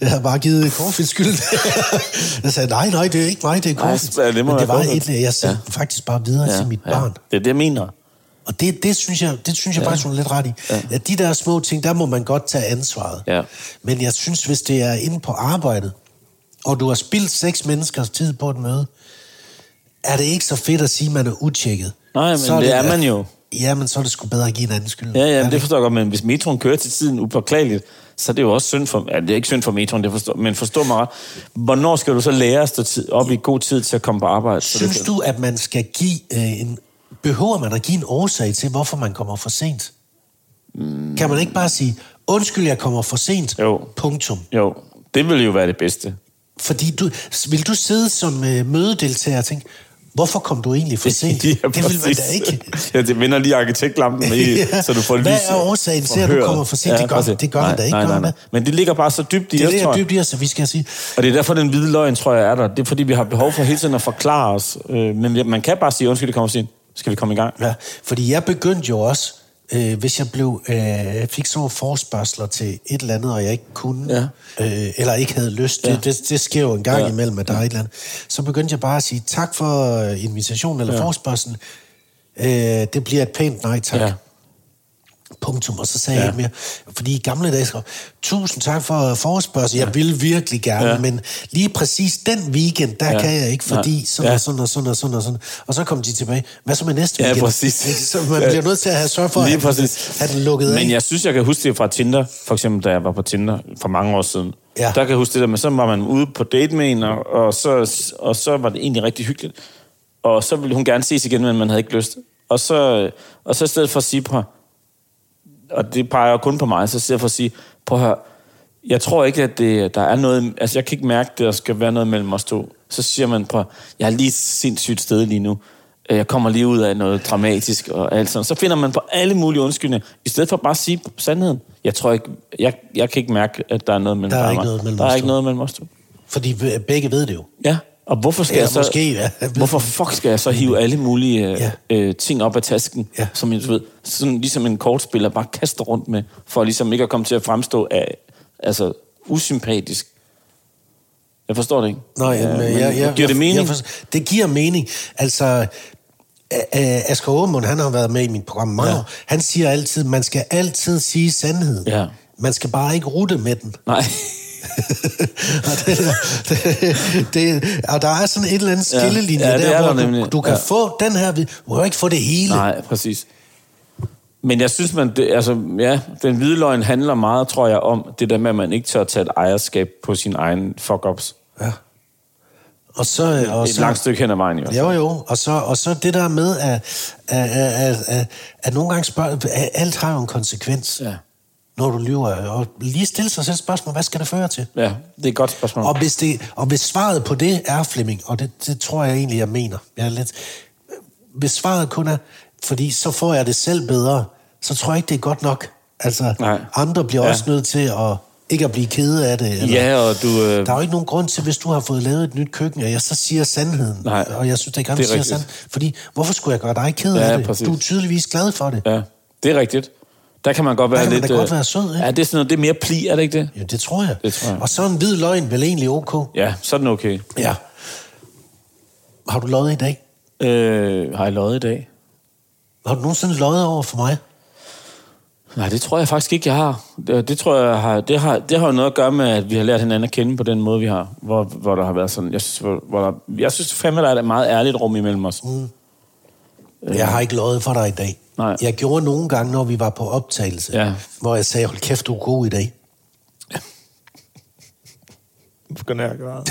[SPEAKER 2] jeg havde bare givet Corfield skyld. [LAUGHS] jeg sagde, nej, nej, det er ikke mig, det er Corfield.
[SPEAKER 1] ja, det
[SPEAKER 2] Men det var et, jeg sendte ja. faktisk bare videre ja, til mit barn.
[SPEAKER 1] Det er det, jeg mener.
[SPEAKER 2] Og det, det synes jeg, det synes jeg ja. faktisk, hun er lidt ret i. Ja. At de der små ting, der må man godt tage ansvaret.
[SPEAKER 1] Ja.
[SPEAKER 2] Men jeg synes, hvis det er inde på arbejdet, og du har spildt seks menneskers tid på et møde, er det ikke så fedt at sige, at man er utjekket.
[SPEAKER 1] Nej, men det er man jo.
[SPEAKER 2] Ja, men så er det sgu bedre at give en anden skyld.
[SPEAKER 1] Ja,
[SPEAKER 2] Er
[SPEAKER 1] ja, det
[SPEAKER 2] ikke?
[SPEAKER 1] forstår jeg godt, men hvis metroen kører til tiden upåklageligt, så er det jo også synd for... Ja, det er ikke synd for metroen, det forstår, men forstå mig ret. Hvornår skal du så lære at stå tid, op i god tid til at komme på arbejde? Så det
[SPEAKER 2] Synes du, at man skal give øh, en... Behøver man at give en årsag til, hvorfor man kommer for sent? Mm. Kan man ikke bare sige, undskyld, jeg kommer for sent,
[SPEAKER 1] Jo.
[SPEAKER 2] punktum.
[SPEAKER 1] Jo, det vil jo være det bedste.
[SPEAKER 2] Fordi du, vil du sidde som øh, mødedeltager og tænke, hvorfor kom du egentlig for [LAUGHS] sent? det vil man da ikke. [LAUGHS]
[SPEAKER 1] Ja, det vender lige arkitektlampen med, [LAUGHS]
[SPEAKER 2] Ja.
[SPEAKER 1] så du får
[SPEAKER 2] Hvad er årsagen til, at du kommer for sent? Det gør-
[SPEAKER 1] præcis.
[SPEAKER 2] det gør man
[SPEAKER 1] nej,
[SPEAKER 2] da ikke,
[SPEAKER 1] Nej, nej,
[SPEAKER 2] man
[SPEAKER 1] nej. Men det ligger bare så dybt i
[SPEAKER 2] Det
[SPEAKER 1] os,
[SPEAKER 2] det, jeg. dybt i os, så vi skal sige,
[SPEAKER 1] Og det er derfor, den hvide løgn, tror jeg, er der. Det er fordi, vi har behov for hele tiden at forklare os. Øh, Men man kan bare sige, undskyld, det kommer sent. Skal vi komme i gang?
[SPEAKER 2] Ja, fordi jeg begyndte jo også, øh, hvis jeg blev, øh, fik sådan nogle forspørgseler til et eller andet, og jeg ikke kunne, ja. øh, eller ikke havde lyst, ja. det, det, det sker jo en gang
[SPEAKER 1] Ja.
[SPEAKER 2] imellem, at der er et eller andet, så begyndte jeg bare at sige tak for øh, invitationen eller ja. forspørgselen. Øh, det bliver et pænt nej tak.
[SPEAKER 1] Ja.
[SPEAKER 2] Ja. Punktum, og så sagde ja.
[SPEAKER 1] Ja.
[SPEAKER 2] jeg mere. Fordi i gamle dage skrev, tusind tak for forspørgsel, jeg vil virkelig gerne,
[SPEAKER 1] Ja.
[SPEAKER 2] ja. men lige præcis den weekend, der
[SPEAKER 1] Ja.
[SPEAKER 2] ja. kan jeg ikke, fordi
[SPEAKER 1] Nej.
[SPEAKER 2] sådan
[SPEAKER 1] Ja.
[SPEAKER 2] og sådan og sådan og sådan og sådan. Og så kom de tilbage. Hvad så med næste
[SPEAKER 1] Ja,
[SPEAKER 2] weekend?
[SPEAKER 1] præcis.
[SPEAKER 2] Så man bliver nødt til at have sørget for,
[SPEAKER 1] Lige
[SPEAKER 2] at
[SPEAKER 1] præcis.
[SPEAKER 2] have den lukket af.
[SPEAKER 1] Men jeg synes, jeg kan huske det fra Tinder, for eksempel da jeg var på Tinder for mange år siden.
[SPEAKER 2] Ja.
[SPEAKER 1] Der kan jeg huske det der med, så var man ude på date med en, og, og, så, og så var det egentlig rigtig hyggeligt. Og så ville hun gerne ses igen, men man havde ikke lyst. Og så, og så i stedet for at sige på og det peger kun på mig, så stedet for at sige, prøv at høre, jeg tror ikke, at det, der er noget, altså jeg kan ikke mærke, at der skal være noget mellem os to. Så siger man, prøv jeg er lige sindssygt sted lige nu. øh, jeg kommer lige ud af noget dramatisk og alt sådan. Så finder man på alle mulige undskyldninger, i stedet for bare at sige sandheden. Jeg tror ikke, jeg, jeg kan ikke mærke, at der er noget mellem
[SPEAKER 2] Der er ikke noget mellem
[SPEAKER 1] Der er
[SPEAKER 2] os
[SPEAKER 1] ikke noget mellem os to.
[SPEAKER 2] Fordi begge ved det jo.
[SPEAKER 1] Ja, og hvorfor skal
[SPEAKER 2] Eller
[SPEAKER 1] jeg så...
[SPEAKER 2] måske, ja.
[SPEAKER 1] Hvorfor fuck skal jeg så hive alle mulige øh,
[SPEAKER 2] Ja.
[SPEAKER 1] øh, ting op af tasken,
[SPEAKER 2] Ja.
[SPEAKER 1] som jeg ved, sådan ligesom en kortspiller bare kaster rundt med, for ligesom ikke at komme til at fremstå af, altså, usympatisk. Jeg forstår det ikke.
[SPEAKER 2] Nå,
[SPEAKER 1] ja, men
[SPEAKER 2] jeg, jeg,
[SPEAKER 1] giver det mening?
[SPEAKER 2] Jeg, jeg, det giver mening. Altså, Asger Aumund, han har været med i mit program mange
[SPEAKER 1] Ja.
[SPEAKER 2] ja. år. Han siger altid, man skal altid sige sandheden.
[SPEAKER 1] Ja.
[SPEAKER 2] Man skal bare ikke rute med den.
[SPEAKER 1] Nej. [LAUGHS]
[SPEAKER 2] og, det, det, det, og der er sådan et eller andet
[SPEAKER 1] Ja.
[SPEAKER 2] skillelinje
[SPEAKER 1] Ja, det
[SPEAKER 2] der,
[SPEAKER 1] er
[SPEAKER 2] hvor
[SPEAKER 1] der nemlig.
[SPEAKER 2] du, du kan
[SPEAKER 1] Ja.
[SPEAKER 2] få den her... Du kan jo ikke få det hele.
[SPEAKER 1] Nej, præcis. Men jeg synes, man, det, altså, ja, den hvide løgn handler meget, tror jeg, om det der med, at man ikke tør tage et ejerskab på sin egen fuck-ups.
[SPEAKER 2] Ja. Og så, og
[SPEAKER 1] Et
[SPEAKER 2] så,
[SPEAKER 1] langt stykke hen ad vejen, jo.
[SPEAKER 2] Jo, jo. Og så, og så det der med, at, at, at, at, at nogle gange spørger, at alt har jo en konsekvens,
[SPEAKER 1] Ja.
[SPEAKER 2] Når du lyver. Og lige stille sig selv spørgsmål, hvad skal det føre til?
[SPEAKER 1] ja, det er et godt spørgsmål.
[SPEAKER 2] Og hvis, det, og hvis svaret på det er Flemming, og det, det tror jeg egentlig, jeg mener. Jeg er lidt, hvis svaret kun er, fordi så får jeg det selv bedre, så tror jeg ikke, det er godt nok. Altså,
[SPEAKER 1] Nej.
[SPEAKER 2] andre bliver
[SPEAKER 1] Ja.
[SPEAKER 2] også nødt til at ikke at blive kede af det. Eller,
[SPEAKER 1] Ja, og du... Øh,
[SPEAKER 2] Der er jo ikke nogen grund til, hvis du har fået lavet et nyt køkken, at jeg så siger sandheden.
[SPEAKER 1] Nej,
[SPEAKER 2] og jeg synes, det er
[SPEAKER 1] er
[SPEAKER 2] siger
[SPEAKER 1] rigtigt.
[SPEAKER 2] sandheden. Fordi, hvorfor skulle jeg gøre dig ked
[SPEAKER 1] Ja,
[SPEAKER 2] af det?
[SPEAKER 1] præcis.
[SPEAKER 2] Du er tydeligvis glad for det.
[SPEAKER 1] Ja, det er rigtigt. Der kan man godt være
[SPEAKER 2] kan man
[SPEAKER 1] lidt...
[SPEAKER 2] da godt
[SPEAKER 1] øh,
[SPEAKER 2] være sød, ikke?
[SPEAKER 1] Ja, det er sådan noget, det er mere pli, er det ikke det?
[SPEAKER 2] Ja, det tror jeg.
[SPEAKER 1] Det tror jeg.
[SPEAKER 2] Og så en hvid løgn vel egentlig ok.
[SPEAKER 1] Ja, så er den okay.
[SPEAKER 2] Ja. Har du løjet i dag?
[SPEAKER 1] Øh, har jeg løjet i dag?
[SPEAKER 2] Har du nogensinde løjet over for mig?
[SPEAKER 1] Nej, det tror jeg faktisk ikke, jeg har. Det, det tror jeg har... Det har, det har jo noget at gøre med, at vi har lært hinanden at kende på den måde, vi har. Hvor, hvor der har været sådan... Jeg synes, hvor, hvor der, jeg synes fandme, der er et meget ærligt rum imellem os. Mm.
[SPEAKER 2] Jeg har ikke løjet for dig i dag.
[SPEAKER 1] Nej.
[SPEAKER 2] Jeg gjorde nogle gange, når vi var på optagelse,
[SPEAKER 1] Ja.
[SPEAKER 2] hvor jeg sagde, hold kæft, du er god i dag.
[SPEAKER 1] Begynder jeg at græde.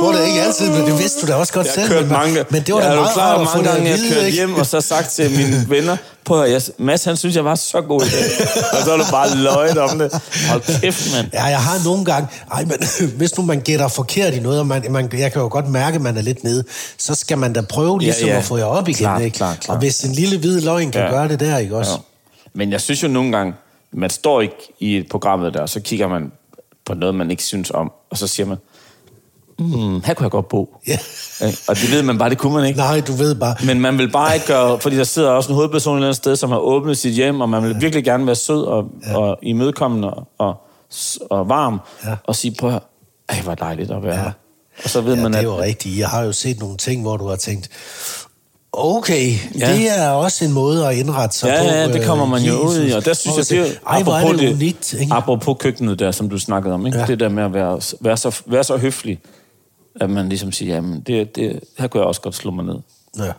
[SPEAKER 2] Hvor det ikke altid, men det vidste du da også godt
[SPEAKER 1] Jeg
[SPEAKER 2] selv. men,
[SPEAKER 1] mange,
[SPEAKER 2] men det var da
[SPEAKER 1] er
[SPEAKER 2] meget
[SPEAKER 1] klar,
[SPEAKER 2] rart at få
[SPEAKER 1] mange gange, jeg
[SPEAKER 2] vide,
[SPEAKER 1] kørt
[SPEAKER 2] ikke?
[SPEAKER 1] hjem og så sagt til mine [LAUGHS] venner, på jeg, Mads, han synes, jeg var så god i dag. og så har du bare løjet om det. Hold kæft, mand.
[SPEAKER 2] Ja, jeg har nogle gange... Ej, men [LAUGHS] hvis nu man gætter forkert i noget, og man, man, jeg kan jo godt mærke, at man er lidt nede, så skal man da prøve ligesom
[SPEAKER 1] Ja, ja.
[SPEAKER 2] at få jer op igen.
[SPEAKER 1] Klart,
[SPEAKER 2] ikke?
[SPEAKER 1] klart, klart.
[SPEAKER 2] Og hvis en lille hvid løgn kan
[SPEAKER 1] Ja.
[SPEAKER 2] gøre det der, ikke også?
[SPEAKER 1] Ja. Men jeg synes jo nogle gange, man står ikke i programmet der, så kigger man på noget, man ikke synes om, og så siger man, mm, her kunne jeg godt bo.
[SPEAKER 2] Ja.
[SPEAKER 1] Ikke? Og det ved man bare, det kunne man ikke.
[SPEAKER 2] Nej, du ved bare...
[SPEAKER 1] Men man vil bare ikke gøre, fordi der sidder også en hovedperson et eller andet sted, som har åbnet sit hjem, og man vil virkelig gerne være sød og, ja. og imødekommende og, og, varm,
[SPEAKER 2] Ja.
[SPEAKER 1] ja. og sige, prøv at, ej, hvor dejligt at være
[SPEAKER 2] Ja.
[SPEAKER 1] ja. her. Og så ved
[SPEAKER 2] Ja,
[SPEAKER 1] man,
[SPEAKER 2] det er
[SPEAKER 1] at...
[SPEAKER 2] jo rigtigt. Jeg har jo set nogle ting, hvor du har tænkt, okay, ja.
[SPEAKER 1] Ja.
[SPEAKER 2] det er også en måde at indrette sig
[SPEAKER 1] Ja,
[SPEAKER 2] på.
[SPEAKER 1] ja, det kommer man jo
[SPEAKER 2] øh,
[SPEAKER 1] ud i, og der synes jeg, det er
[SPEAKER 2] Ej, hvor er det,
[SPEAKER 1] det,
[SPEAKER 2] unikt. Ikke?
[SPEAKER 1] apropos køkkenet der, som du snakkede om, ikke?
[SPEAKER 2] Ja.
[SPEAKER 1] Ja. det der med at være, være, så, være så høflig, at man ligesom siger, jamen, det, det, her kunne jeg også godt slå mig ned.
[SPEAKER 2] Ja.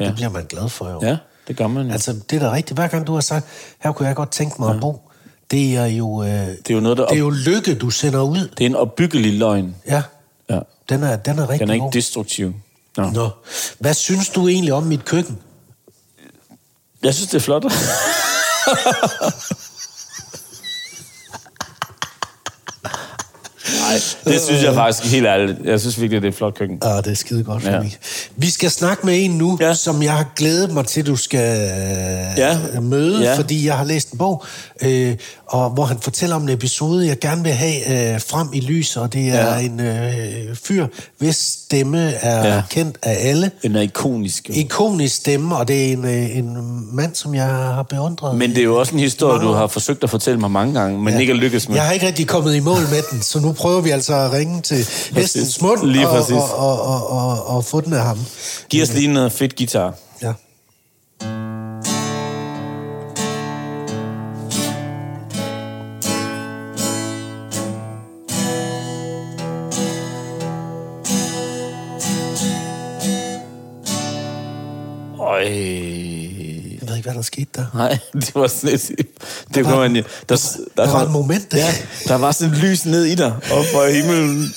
[SPEAKER 1] Ja,
[SPEAKER 2] Det bliver man glad for, jo.
[SPEAKER 1] ja det gør man jo.
[SPEAKER 2] Altså, det er da rigtigt. Hver gang du har sagt, her kunne jeg godt tænke mig ja. at bo, det er jo, øh,
[SPEAKER 1] det er jo noget, der
[SPEAKER 2] det er
[SPEAKER 1] op,
[SPEAKER 2] jo lykke, du sender ud.
[SPEAKER 1] det er en opbyggelig løgn.
[SPEAKER 2] Ja,
[SPEAKER 1] Ja.
[SPEAKER 2] den er, den er rigtig
[SPEAKER 1] Den er ikke
[SPEAKER 2] god.
[SPEAKER 1] destruktiv. Nå.
[SPEAKER 2] Nå. Hvad synes du egentlig om mit køkken?
[SPEAKER 1] Jeg synes, det er flot. [LAUGHS] [LAUGHS] Nej, det synes jeg faktisk helt ærligt. Jeg synes virkelig, det er et flot køkken.
[SPEAKER 2] Ah, det er skide godt,
[SPEAKER 1] Ja.
[SPEAKER 2] Vi skal snakke med en nu, ja.
[SPEAKER 1] Ja.
[SPEAKER 2] som jeg har glædet mig til, du skal ja.
[SPEAKER 1] Ja.
[SPEAKER 2] møde, ja.
[SPEAKER 1] Ja.
[SPEAKER 2] fordi jeg har læst en bog, øh, og hvor han fortæller om en episode, jeg gerne vil have øh, frem i lys, og det er ja.
[SPEAKER 1] Ja.
[SPEAKER 2] en øh, fyr, hvis stemme er ja.
[SPEAKER 1] Ja.
[SPEAKER 2] kendt af alle.
[SPEAKER 1] Er ikonisk. jo.
[SPEAKER 2] Ikonisk stemme, og det er en, øh, en mand, som jeg har beundret.
[SPEAKER 1] Men det er jo også en historie, du har forsøgt at fortælle mig mange gange, men ja. ikke er lykkes med.
[SPEAKER 2] Jeg har ikke rigtig kommet i mål med den, så nu prøver vi altså at ringe til hestens mund
[SPEAKER 1] Lige
[SPEAKER 2] og, og, og, og, og, og få den af ham.
[SPEAKER 1] Giv os lige noget fedt guitar.
[SPEAKER 2] Der skete der.
[SPEAKER 1] Nej, [LAUGHS] det var sådan et... Det
[SPEAKER 2] var-
[SPEAKER 1] kunne man jo... Der,
[SPEAKER 2] der var et moment, der.
[SPEAKER 1] Ja, der var sådan et lys ned i dig, op fra himlen.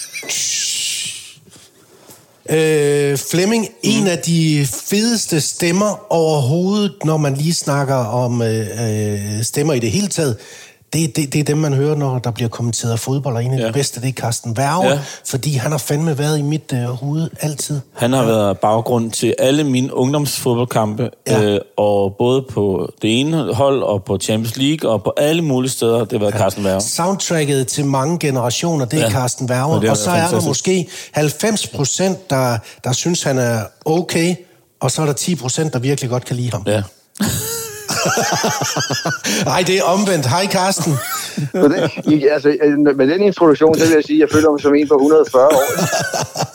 [SPEAKER 2] Øh, Flemming, mm. en af de fedeste stemmer overhovedet, når man lige snakker om øh, øh, stemmer i det hele taget, det, det, det er dem, man hører, når der bliver kommenteret fodbold, og en af ja.
[SPEAKER 1] Ja.
[SPEAKER 2] de bedste, det er Carsten Værge, ja.
[SPEAKER 1] Ja.
[SPEAKER 2] fordi han har fandme været i mit øh, hoved altid.
[SPEAKER 1] Han har været baggrund til alle mine ungdomsfodboldkampe,
[SPEAKER 2] Ja.
[SPEAKER 1] ja. øh, og både på det ene hold, og på Champions League, og på alle mulige steder, det har været ja. Carsten Værge.
[SPEAKER 2] Soundtracket til mange generationer, det er ja.
[SPEAKER 1] Ja.
[SPEAKER 2] Carsten Værge,
[SPEAKER 1] Og
[SPEAKER 2] og, så er der måske 90 procent, der, der synes, han er okay, og så er der 10 procent, der virkelig godt kan lide ham.
[SPEAKER 1] Ja. [LAUGHS] [LAUGHS]
[SPEAKER 2] Nej, det er omvendt. Hej,
[SPEAKER 4] det, I, altså, øh, med den introduktion, så vil jeg sige, at jeg føler mig som en på 140 år.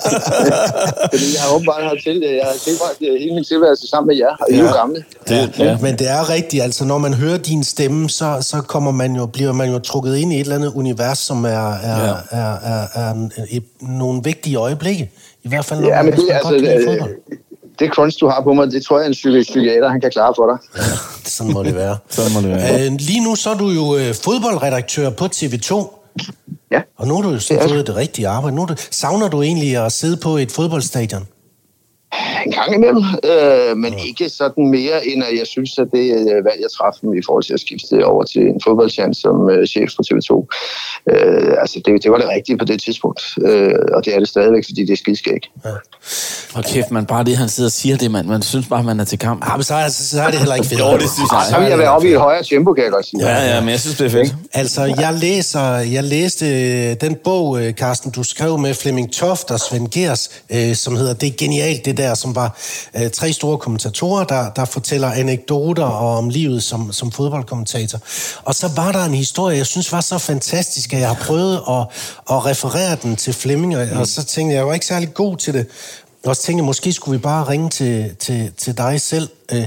[SPEAKER 4] [LAUGHS] Fordi jeg har åbenbart har til, jeg har tilbragt øh, hele min tilværelse sammen med jer, og I er jo gamle.
[SPEAKER 1] Det, ja.
[SPEAKER 2] Men det er rigtigt, altså når man hører din stemme, så, så kommer man jo, bliver man jo trukket ind i et eller andet univers, som er, er,
[SPEAKER 1] Ja.
[SPEAKER 2] er, er, er, er et, nogle vigtige øjeblikke. I hvert fald, når
[SPEAKER 4] Ja,
[SPEAKER 2] man,
[SPEAKER 4] men det, altså, øh,
[SPEAKER 2] fodbold.
[SPEAKER 4] Det crunch, du har på mig, det tror jeg, en psyki- psykiater, han kan klare for dig.
[SPEAKER 2] Sådan må det være. [LAUGHS]
[SPEAKER 1] Sådan må det være.
[SPEAKER 2] Øh, lige nu så er du jo øh, fodboldredaktør på TV2,
[SPEAKER 4] Ja.
[SPEAKER 2] og nu har du jo så
[SPEAKER 4] Det er
[SPEAKER 2] fået det rigtige arbejde. Nu du, savner du egentlig at sidde på et fodboldstadion?
[SPEAKER 4] En gang imellem, øh, men ikke sådan mere, end at jeg synes, at det øh, valg, jeg træffede i forhold til at skifte over til en fodboldchance som øh, chef for TV2, øh, altså det, det var det rigtige på det tidspunkt, øh, og det er det stadigvæk, fordi det er skidskæg.
[SPEAKER 1] Og kæft, man, bare det, han sidder og siger det, man, man synes bare, man er til kamp.
[SPEAKER 2] Ah, men så, er, så er det heller ikke fedt.
[SPEAKER 1] Jo, det synes jeg.
[SPEAKER 4] Så vil jeg være oppe i et højere tempo, kan jeg godt sige.
[SPEAKER 1] Ja, ja, men jeg synes, det er fedt.
[SPEAKER 2] Altså, jeg læser, jeg læste øh, den bog, øh, Carsten, du skrev med Flemming Toft og Svend Gers, øh, som hedder Det er genialt, det der, som var øh, tre store kommentatorer, der, der fortæller anekdoter om livet som, som fodboldkommentator. Og så var der en historie, jeg synes var så fantastisk, at jeg har prøvet at, at referere den til Flemming, og, og så tænkte jeg, jeg var ikke særlig god til det. Og så tænkte jeg, måske skulle vi bare ringe til, til, til dig selv. Øh,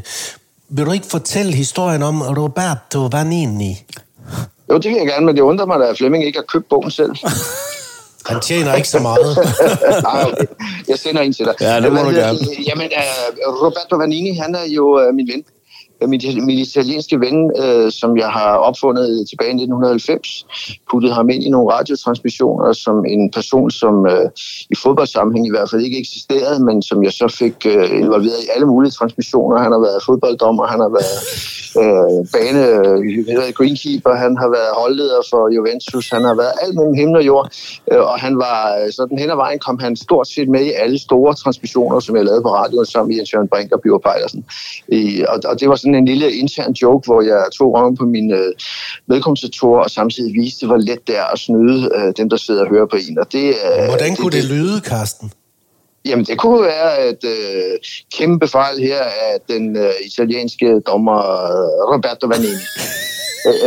[SPEAKER 2] vil du ikke fortælle historien om Roberto Vanini?
[SPEAKER 4] Jo, det vil jeg gerne, men det undrer mig, at Flemming ikke har købt bogen selv. [LAUGHS]
[SPEAKER 2] Han tjener ikke så meget. [LAUGHS]
[SPEAKER 4] Nej, okay. Jeg sender en til dig.
[SPEAKER 1] Ja, det må
[SPEAKER 4] Hvad
[SPEAKER 1] du gerne.
[SPEAKER 4] Jamen, Roberto Vanini, han er jo uh, min ven. Øh, Min, min italienske ven, uh, som jeg har opfundet tilbage i 1990, puttede ham ind i nogle radiotransmissioner som en person, som uh, i fodboldsammenhæng i hvert fald ikke eksisterede, men som jeg så fik uh, involveret i alle mulige transmissioner. Han har været fodbolddommer, han har været uh, [LAUGHS] bane, uh, greenkeeper, han har været holdleder for Juventus, han har været alt mellem himmel og jord, uh, og han var øh, sådan hen ad vejen, kom han stort set med i alle store transmissioner, som jeg lavede på radioen sammen med Jens Jørgen Brink og Bjørn Pejlersen. I, og, og det var sådan en lille intern joke, hvor jeg tog røven på mine øh, medkommentatorer og samtidig viste, hvor let det er at snyde øh, dem, der sidder og hører på en. Og det, øh,
[SPEAKER 2] Hvordan kunne det lyde, Carsten?
[SPEAKER 4] Jamen, det kunne være et øh, kæmpe fejl her af den øh, italienske dommer øh, Roberto Vanini. [LAUGHS]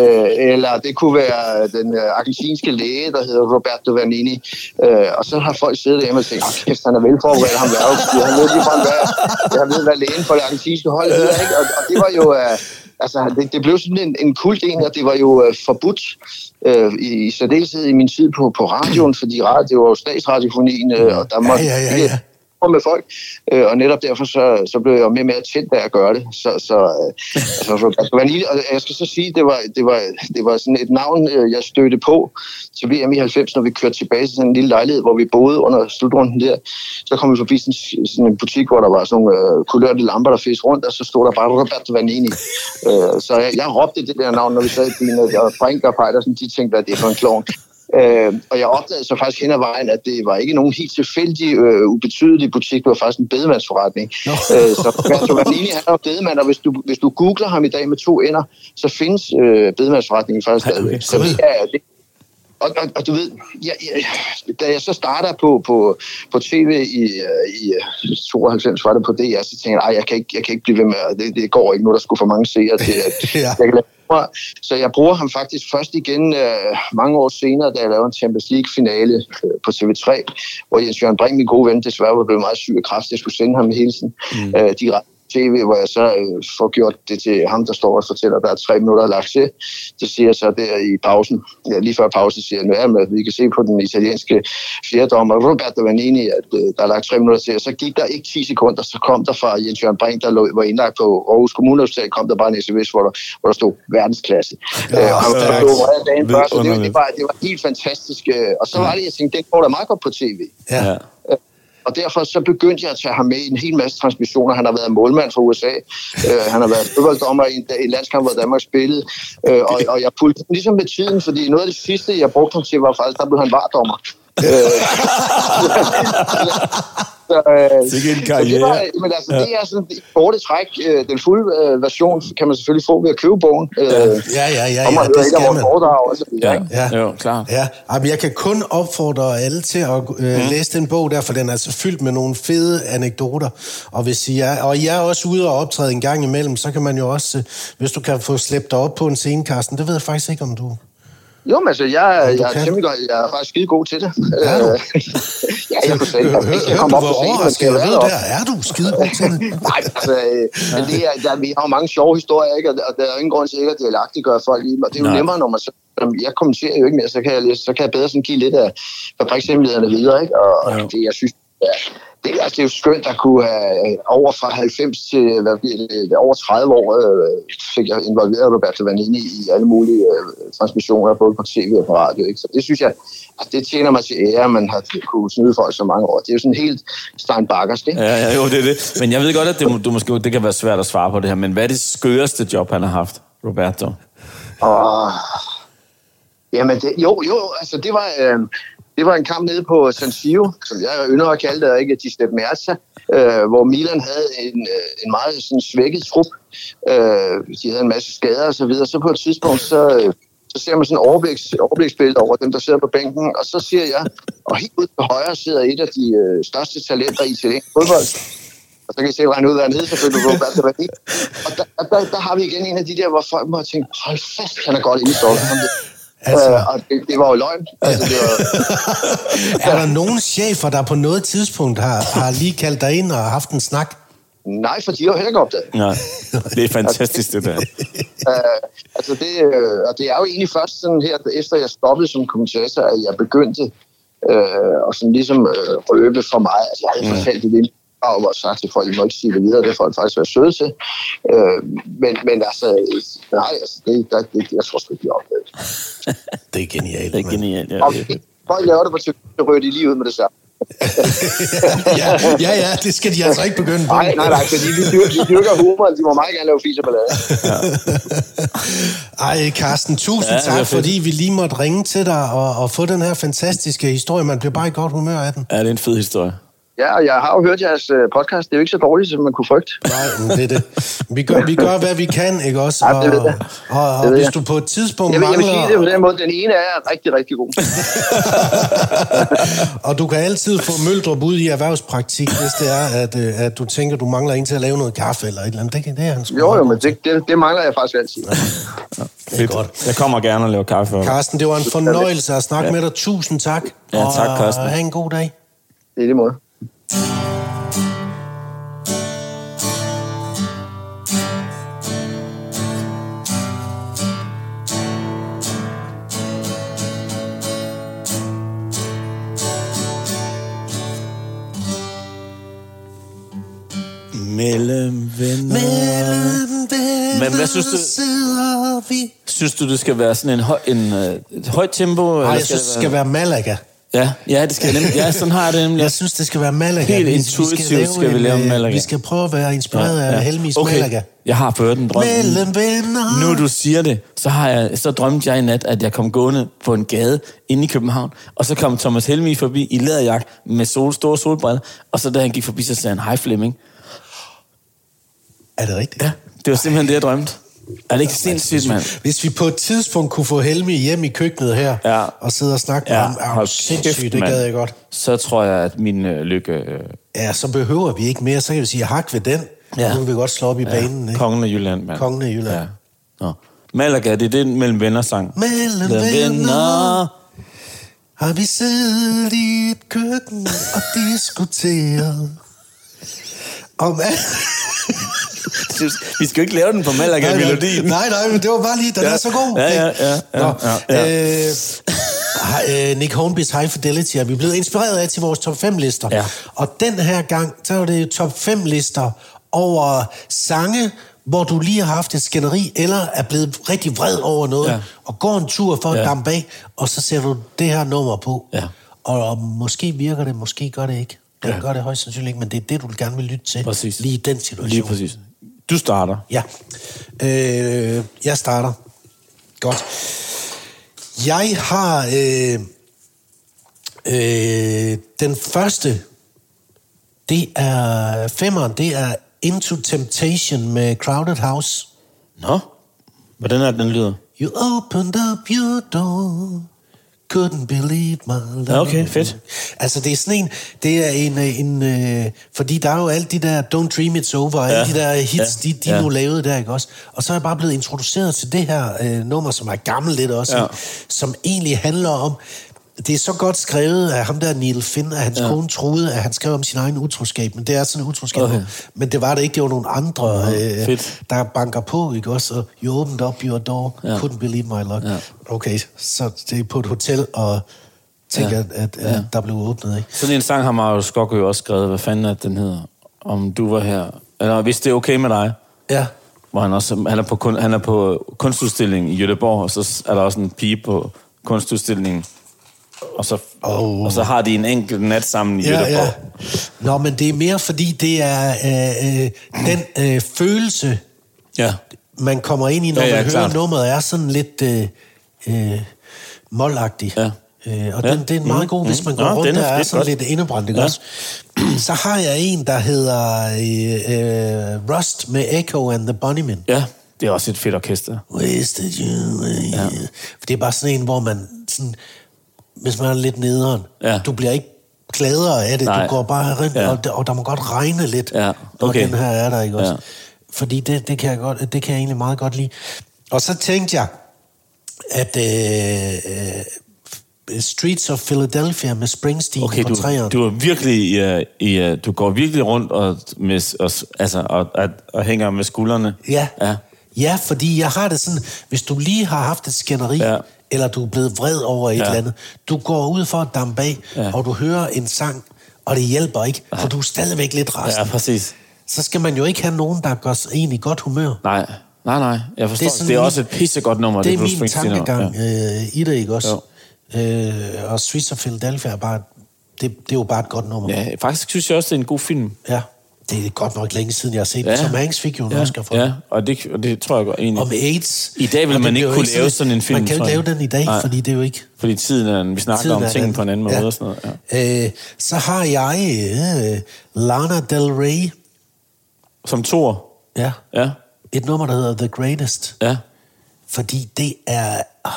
[SPEAKER 4] Øh, eller det kunne være den øh, argentinske læge, der hedder Roberto Vanini. Øh, og så har folk siddet hjemme og tænkt, oh, kæft, han er velforberedt, ham værre, fordi han ved lige hvad, jeg ved, hvad lægen for det argentinske hold hedder, ikke? Og, og det var jo... Øh, altså, det, det blev sådan en, en kult en, og det var jo øh, forbudt øh, i, i særdeleshed i min tid på, på radioen, fordi radio, det var jo statsradiofonien, øh, og der måtte
[SPEAKER 2] Ja, ja, ja, ja.
[SPEAKER 4] Med folk, øh, og netop derfor så, så blev jeg jo mere og mere tændt af at gøre det. Så, så øh, [LAUGHS] altså, for Vanille, og jeg skal så sige, det var, det var, det var sådan et navn, øh, jeg stødte på til VM i 90, når vi kørte tilbage til sådan en lille lejlighed, hvor vi boede under slutrunden der. Så kom vi forbi sådan, sådan en butik, hvor der var sådan nogle øh, kulørte lamper, der fæs rundt, og så stod der bare Roberto Vanini. øh, så jeg, jeg råbte det der navn, når vi sad i bilen, og Brink og Pejdersen, de tænkte, at det er for en klovn. Øh, og jeg opdagede så faktisk hen ad vejen, at det var ikke nogen helt tilfældig, øh, ubetydelig butik, det var faktisk en bedemandsforretning.
[SPEAKER 2] Nå.
[SPEAKER 4] øh, så Roberto Vanini, han er bedemand, og hvis du, hvis du googler ham i dag med to ender, så findes øh, bedemandsforretningen faktisk
[SPEAKER 1] Ej,
[SPEAKER 4] stadigvæk.
[SPEAKER 1] okay.
[SPEAKER 4] Så det er, det, og, og, og du ved, jeg, jeg, da jeg så starter på, på, på tv i, øh, i øh, 92, var det på DR, så tænkte jeg, "Ej, jeg kan ikke, jeg kan ikke blive ved med, det, det går ikke nu, der skulle for mange seere til, at [LAUGHS]
[SPEAKER 2] Ja.
[SPEAKER 4] jeg kan lade mig. Så jeg bruger ham faktisk først igen øh, mange år senere, da jeg lavede en Champions League-finale øh, på TV3, hvor Jens Jørgen Brink, min gode ven, desværre var blevet meget syg af kræft. Jeg skulle sende ham en hilsen mm. øh, direkte tv, hvor jeg så øh, får gjort det til ham, der står og fortæller, at der er tre minutter lagt til. Det siger jeg så der i pausen. Ja, lige før pausen siger jeg, nu er med, at vi kan se på den italienske fjerdommer Roberto Vanini, at øh, der er lagt tre minutter til. Og så gik der ikke 10 sekunder, så kom der fra Jens Jørgen Brink, der lå, var indlagt på Aarhus Kommunehospital, kom der bare en sms, hvor der, hvor der stod verdensklasse.
[SPEAKER 2] Ja,
[SPEAKER 4] øh, og blevet opereret dagen før, så det, var- det, var, det var helt fantastisk. øh, Og så var det, jeg tænkte, den går da meget godt på tv.
[SPEAKER 2] Ja.
[SPEAKER 4] Og derfor så begyndte jeg at tage ham med i en hel masse transmissioner. Han har været målmand for USA. Øh, han har været fodbolddommer i en, en landskamp, hvor Danmark spillede. Øh, og, og jeg fulgte ligesom med tiden, fordi noget af det sidste, jeg brugte ham til, var faktisk, der blev han vardommer. Øh, [LAUGHS] [LAUGHS] så, øh,
[SPEAKER 1] Sikke en
[SPEAKER 4] så det,
[SPEAKER 1] karriere.
[SPEAKER 4] var, men altså, det er sådan i korte træk. Øh, den fulde øh, version kan man selvfølgelig få ved at købe bogen.
[SPEAKER 2] Ja, ja, ja,
[SPEAKER 4] og man
[SPEAKER 2] ja,
[SPEAKER 4] hører
[SPEAKER 2] det skal man.
[SPEAKER 4] foredrag og så videre.
[SPEAKER 1] Ja?
[SPEAKER 2] Ja.
[SPEAKER 1] jo, klar.
[SPEAKER 2] Ja, Jamen, jeg kan kun opfordre alle til at øh, mm. læse den bog der, for den er altså fyldt med nogle fede anekdoter. Og hvis I er, og I er også ude og optræde en gang imellem, så kan man jo også, øh, hvis du kan få slæbt dig op på en scene, Carsten, det ved jeg faktisk ikke, om du...
[SPEAKER 4] Jo, men altså, jeg,
[SPEAKER 2] du
[SPEAKER 4] jeg, er temmelig jeg er faktisk skide god til det.
[SPEAKER 2] Er du?
[SPEAKER 4] Øh, [LAUGHS] ja, jeg kunne hvis jeg
[SPEAKER 2] hør,
[SPEAKER 4] kommer
[SPEAKER 2] du,
[SPEAKER 4] op på scenen, skal jeg
[SPEAKER 2] jeg ved der. Er du skide god til det? [LAUGHS]
[SPEAKER 4] Nej, altså, øh, men det er, der, vi har jo mange sjove historier, ikke? Og, der er ingen grund til ikke at dialektiggøre folk i. Og det er jo
[SPEAKER 1] Nej.
[SPEAKER 4] nemmere, når man så... Jeg kommenterer jo ikke mere, så kan jeg, så kan jeg bedre sådan give lidt af fabrikshemmelighederne videre, ikke? Og,
[SPEAKER 1] Jo.
[SPEAKER 4] det, jeg synes, ja, det, er- altså, det er jo skønt at kunne have øh, over fra 90 til hvad bliver det, over 30 år øh, fik jeg involveret Roberto Vanini i alle mulige øh, transmissioner, både på tv og på radio. Ikke? Så det synes jeg, at det tjener mig til ære, at man har kunne snyde folk så mange år. Det er jo sådan helt Steinbakkers, ikke?
[SPEAKER 1] Ja, ja, jo, det er det. Men jeg ved godt, at det, du måske, det kan være svært at svare på det her, men hvad er det skøreste job, han har haft, Roberto?
[SPEAKER 4] Og, jamen, det, jo, jo, altså det var, øh, det var en kamp nede på San Siro, som jeg ynder at kalde det, og ikke Giuseppe Merza, øh, hvor Milan havde en, øh, en meget sådan, svækket trup. Øh, de havde en masse skader og så videre. Så på et tidspunkt, så, så ser man sådan en overbliks, overbliksbillede over dem, der sidder på bænken, og så siger jeg, og helt ude til højre sidder et af de øh, største talenter i italiensk fodbold. Og så kan I selv regne ud, hvad han hedder selvfølgelig, Roberto Vanini. Og der, der, der, har vi igen en af de der, hvor folk må tænke, hold fast, han er godt inde i stolpen.
[SPEAKER 2] Altså-.
[SPEAKER 4] Øh, og det, det var jo løgn. Altså, det var, [LAUGHS]
[SPEAKER 2] Er der nogen chefer, der på noget tidspunkt har, har lige kaldt dig ind og haft en snak?
[SPEAKER 4] nej, for de har jo heller ikke opdaget.
[SPEAKER 1] Nej, det er fantastisk, det der. [LAUGHS]
[SPEAKER 4] Øh, altså det, øh, og det er jo egentlig først sådan her, efter jeg stoppede som kommentator, at jeg begyndte øh, og sådan ligesom øh, røbe for mig. Altså jeg havde fortalt det lidt og var sagt til folk, I må ikke sige det videre, det får folk faktisk være søde til. Øh, men, men altså, nej, altså, det, der, det, jeg tror sgu ikke, de opdagede. [LAUGHS]
[SPEAKER 2] Det er genialt,
[SPEAKER 1] Det er genialt. Ja,
[SPEAKER 4] Og
[SPEAKER 1] det.
[SPEAKER 4] folk laver det på TV, så ryger de lige ud med det samme. [LAUGHS]
[SPEAKER 2] ja, ja, ja, det skal de altså ikke begynde på.
[SPEAKER 4] Nej, nej, nej, fordi dyrker, de dyrker humoren, de må meget gerne lave fis og ballade.
[SPEAKER 2] Ej, Carsten, tusind
[SPEAKER 1] Ja,
[SPEAKER 2] ja, tak, fordi vi lige måtte ringe til dig og, og få den her fantastiske historie. Man bliver bare i godt humør af den.
[SPEAKER 1] Ja, det er en fed historie.
[SPEAKER 4] Ja, og jeg har jo hørt jeres øh, podcast. Det er jo ikke så dårligt, som man kunne frygte.
[SPEAKER 2] Nej, det er det. Vi gør, vi gør, hvad vi kan, ikke også?
[SPEAKER 4] Ja, det ved
[SPEAKER 2] Og,
[SPEAKER 4] jeg.
[SPEAKER 2] og, og,
[SPEAKER 4] Det ved
[SPEAKER 2] hvis du på et tidspunkt
[SPEAKER 4] Jeg vil, jeg vil sige det på
[SPEAKER 2] mangler...
[SPEAKER 4] den måde. Den ene er rigtig, rigtig god. [LAUGHS]
[SPEAKER 2] Og du kan altid få Møldrup ud i erhvervspraktik, hvis det er, at, øh, at du tænker, du mangler en til at lave noget kaffe eller et eller andet. Det, kan- det er han sgu
[SPEAKER 4] Jo, jo, men det, det, det mangler jeg faktisk altid.
[SPEAKER 2] det er godt.
[SPEAKER 1] Jeg kommer gerne og laver kaffe. Og...
[SPEAKER 2] Carsten, det var en fornøjelse at snakke med dig. Tusind tak.
[SPEAKER 1] Ja, tak,
[SPEAKER 2] og
[SPEAKER 1] Carsten.
[SPEAKER 2] have en god dag.
[SPEAKER 4] Det er det måde.
[SPEAKER 1] Mellem venner. Men hvad synes du-
[SPEAKER 2] Sidder vi.
[SPEAKER 1] Synes du, det skal være sådan en, høj, en øh, et højt tempo?
[SPEAKER 2] Nej, jeg synes, det skal være Malaga.
[SPEAKER 1] Ja, ja, det skal nemlig. Ja, sådan har jeg det nemlig.
[SPEAKER 2] Jeg synes, det skal være Malaga.
[SPEAKER 1] Helt
[SPEAKER 2] Vi-
[SPEAKER 1] intuitivt skal vi
[SPEAKER 2] en,
[SPEAKER 1] lave
[SPEAKER 2] øh,
[SPEAKER 1] Malaga.
[SPEAKER 2] Vi skal prøve at være inspireret af Helmis
[SPEAKER 1] okay.
[SPEAKER 2] Malaga.
[SPEAKER 1] Jeg har fået en drøm.
[SPEAKER 2] Mellem venner.
[SPEAKER 1] Nu du siger det, så, har jeg, så drømte jeg i nat, at jeg kom gående på en gade inde i København, og så kom Thomas Helmi forbi i læderjagt med sol, store solbriller, og så da han gik forbi, så sagde han, hej Flemming.
[SPEAKER 2] Er det rigtigt?
[SPEAKER 1] Ja, det var simpelthen det, jeg drømte. Er det ikke sindssygt, mand?
[SPEAKER 2] Hvis vi på et tidspunkt kunne få Helmi hjem i køkkenet her,
[SPEAKER 1] Ja.
[SPEAKER 2] og sidde og snakke med
[SPEAKER 1] Ja,
[SPEAKER 2] ham, er
[SPEAKER 1] hold
[SPEAKER 2] sindssygt, det
[SPEAKER 1] mand.
[SPEAKER 2] gad jeg godt.
[SPEAKER 1] Så tror jeg, at min øh, lykke... Øh,
[SPEAKER 2] Ja, så behøver vi ikke mere, så kan vi sige hak ved den.
[SPEAKER 1] Ja.
[SPEAKER 2] Nu kan vi godt slå op i banen, ikke?
[SPEAKER 1] kongen af Jylland, mand.
[SPEAKER 2] Kongen af Jylland.
[SPEAKER 1] Ja. Nå. Malaga, det er det mellem venner sang.
[SPEAKER 2] Mellem venner har vi siddet i et køkken og diskuteret om alt. [LAUGHS] [LAUGHS]
[SPEAKER 1] Vi skal jo ikke lave den på Malaga-melodien.
[SPEAKER 2] Nej, nej, men det var bare lige, den
[SPEAKER 1] Ja.
[SPEAKER 2] er så god.
[SPEAKER 1] Ja, ja, ja, ja,
[SPEAKER 2] Nå,
[SPEAKER 1] ja,
[SPEAKER 2] Øh, øh, Nick Hornbys High Fidelity er vi blevet inspireret af til vores top 5 lister.
[SPEAKER 1] Ja.
[SPEAKER 2] Og den her gang, så er det jo top 5 lister over sange, hvor du lige har haft et skænderi, eller er blevet rigtig vred over noget,
[SPEAKER 1] Ja.
[SPEAKER 2] og går en tur for at
[SPEAKER 1] Ja.
[SPEAKER 2] dampe af, og så ser du det her nummer på.
[SPEAKER 1] Ja.
[SPEAKER 2] Og, og måske virker det, måske gør det ikke. Den ja. gør det højst sandsynligt ikke, men det er det, du gerne vil lytte til.
[SPEAKER 1] Præcis.
[SPEAKER 2] Lige i den situation.
[SPEAKER 1] Lige præcis. Du starter.
[SPEAKER 2] Ja. Øh, jeg starter. Godt. Jeg har øh, øh, den første, det er femmeren, det er Into Temptation med Crowded House.
[SPEAKER 1] Nå, hvordan er den lyder?
[SPEAKER 2] You opened up your door, couldn't believe my love.
[SPEAKER 1] Okay, fedt.
[SPEAKER 2] Altså, det er sådan en, det er en, øh, en øh, fordi der er jo alt de der Don't Dream It's Over, ja. alle de der hits,
[SPEAKER 1] Ja.
[SPEAKER 2] de, de
[SPEAKER 1] Ja.
[SPEAKER 2] nu lavede der, ikke også? Og så er jeg bare blevet introduceret til det her øh, nummer, som er gammelt lidt også,
[SPEAKER 1] ja.
[SPEAKER 2] som egentlig handler om, det er så godt skrevet af ham der Neil Finn, at hans ja. kone troede, at han skrev om sin egen utroskab, men det er sådan en utroskab.
[SPEAKER 1] Okay.
[SPEAKER 2] Men det var det ikke, det var nogle andre, øh,
[SPEAKER 1] fedt.
[SPEAKER 2] der banker på, ikke også? Og you opened up your door,
[SPEAKER 1] Ja.
[SPEAKER 2] ja. couldn't believe my luck.
[SPEAKER 1] Ja.
[SPEAKER 2] Ja. Okay, så det er på et hotel, og tænker,
[SPEAKER 1] Ja.
[SPEAKER 2] ja. at, at,
[SPEAKER 1] Ja.
[SPEAKER 2] der blev åbnet, ikke?
[SPEAKER 1] Sådan en sang har Mario Skok jo også skrevet. Hvad fanden er den hedder? Om du var her. Eller hvis det er okay med dig.
[SPEAKER 2] Ja.
[SPEAKER 1] Hvor han, også, han, er på, han er på kunstudstilling i Göteborg, og så er der også en pige på kunstudstillingen. Og så,
[SPEAKER 2] Oh.
[SPEAKER 1] og så har de en enkelt nat sammen i
[SPEAKER 2] Ja,
[SPEAKER 1] Göteborg.
[SPEAKER 2] ja. Nå, men det er mere, fordi det er øh, øh, den øh, følelse,
[SPEAKER 1] ja.
[SPEAKER 2] man kommer ind i, når
[SPEAKER 1] Ja,
[SPEAKER 2] ja,
[SPEAKER 1] ja,
[SPEAKER 2] man hører
[SPEAKER 1] klart.
[SPEAKER 2] nummeret, er sådan lidt øh, øh, målagtig.
[SPEAKER 1] Ja.
[SPEAKER 2] Øh, og
[SPEAKER 1] Ja.
[SPEAKER 2] den, det er meget
[SPEAKER 1] Mhm.
[SPEAKER 2] god, hvis man går
[SPEAKER 1] Nå,
[SPEAKER 2] rundt
[SPEAKER 1] den er
[SPEAKER 2] der er
[SPEAKER 1] fedt
[SPEAKER 2] sådan
[SPEAKER 1] godt.
[SPEAKER 2] lidt indebrændt,
[SPEAKER 1] Ja.
[SPEAKER 2] også? [CLEARS THROAT] Så har jeg en, der hedder øh, øh, Rust med Echo and the Bunnymen.
[SPEAKER 1] ja, det er også et fedt orkester.
[SPEAKER 2] Wasted you. Ja. For det er bare sådan en, hvor man sådan, hvis man er lidt nederen,
[SPEAKER 1] Ja.
[SPEAKER 2] du bliver ikke gladere af det,
[SPEAKER 1] Nej.
[SPEAKER 2] du går bare rent,
[SPEAKER 1] Ja.
[SPEAKER 2] og, og der må godt regne lidt,
[SPEAKER 1] Ja, okay.
[SPEAKER 2] når den her er der, ikke også?
[SPEAKER 1] Ja.
[SPEAKER 2] Fordi det, det, kan jeg godt, det kan jeg egentlig meget godt lide. Og så tænkte jeg, at øh, øh, Streets of Philadelphia med Springsteen
[SPEAKER 1] Okay, du,
[SPEAKER 2] træerne.
[SPEAKER 1] du er virkelig i, uh, i uh, du går virkelig rundt og, med, og, altså, og, og, og hænger med skuldrene.
[SPEAKER 2] Ja.
[SPEAKER 1] ja.
[SPEAKER 2] ja, fordi jeg har det sådan, hvis du lige har haft et skænderi,
[SPEAKER 1] Ja.
[SPEAKER 2] Ja. eller du er blevet vred over et
[SPEAKER 1] Ja.
[SPEAKER 2] eller andet, du går ud for at dampe af,
[SPEAKER 1] Ja.
[SPEAKER 2] ja. og du hører en sang, og det hjælper ikke, for du er stadigvæk lidt
[SPEAKER 1] Ja,
[SPEAKER 2] resten.
[SPEAKER 1] præcis.
[SPEAKER 2] Så skal man jo ikke have nogen, der gør sig egentlig godt humør.
[SPEAKER 1] Nej, nej, nej. Jeg forstår. Det er,
[SPEAKER 2] sådan
[SPEAKER 1] det er
[SPEAKER 2] min-
[SPEAKER 1] også et pissegodt nummer.
[SPEAKER 2] Det er
[SPEAKER 1] Bruce
[SPEAKER 2] min tankegang
[SPEAKER 1] Ja.
[SPEAKER 2] øh, i det, ikke også? Øh, og Streets of Philadelphia er bare, det, det er jo bare et godt nummer.
[SPEAKER 1] ja, faktisk synes jeg også, det er en god film.
[SPEAKER 2] ja. Det er godt nok længe siden, jeg har set
[SPEAKER 1] Ja.
[SPEAKER 2] Tom Hanks fik jo en
[SPEAKER 1] Ja,
[SPEAKER 2] Oscar for
[SPEAKER 1] ja og, det, og det tror jeg godt egentlig.
[SPEAKER 2] Om AIDS.
[SPEAKER 1] I dag vil man ikke kunne lave sådan en film,
[SPEAKER 2] Man kan jo ikke lave den i dag,
[SPEAKER 1] Nej.
[SPEAKER 2] fordi det er jo ikke...
[SPEAKER 1] Fordi tiden er, vi snakker
[SPEAKER 2] Tiden
[SPEAKER 1] om tingene på en anden måde
[SPEAKER 2] Ja.
[SPEAKER 1] og sådan noget. Ja.
[SPEAKER 2] Øh, så har jeg øh, Lana Del Rey.
[SPEAKER 1] Som Thor.
[SPEAKER 2] Ja.
[SPEAKER 1] Ja,
[SPEAKER 2] Et nummer, der hedder The Greatest.
[SPEAKER 1] ja.
[SPEAKER 2] Fordi det er... Oh,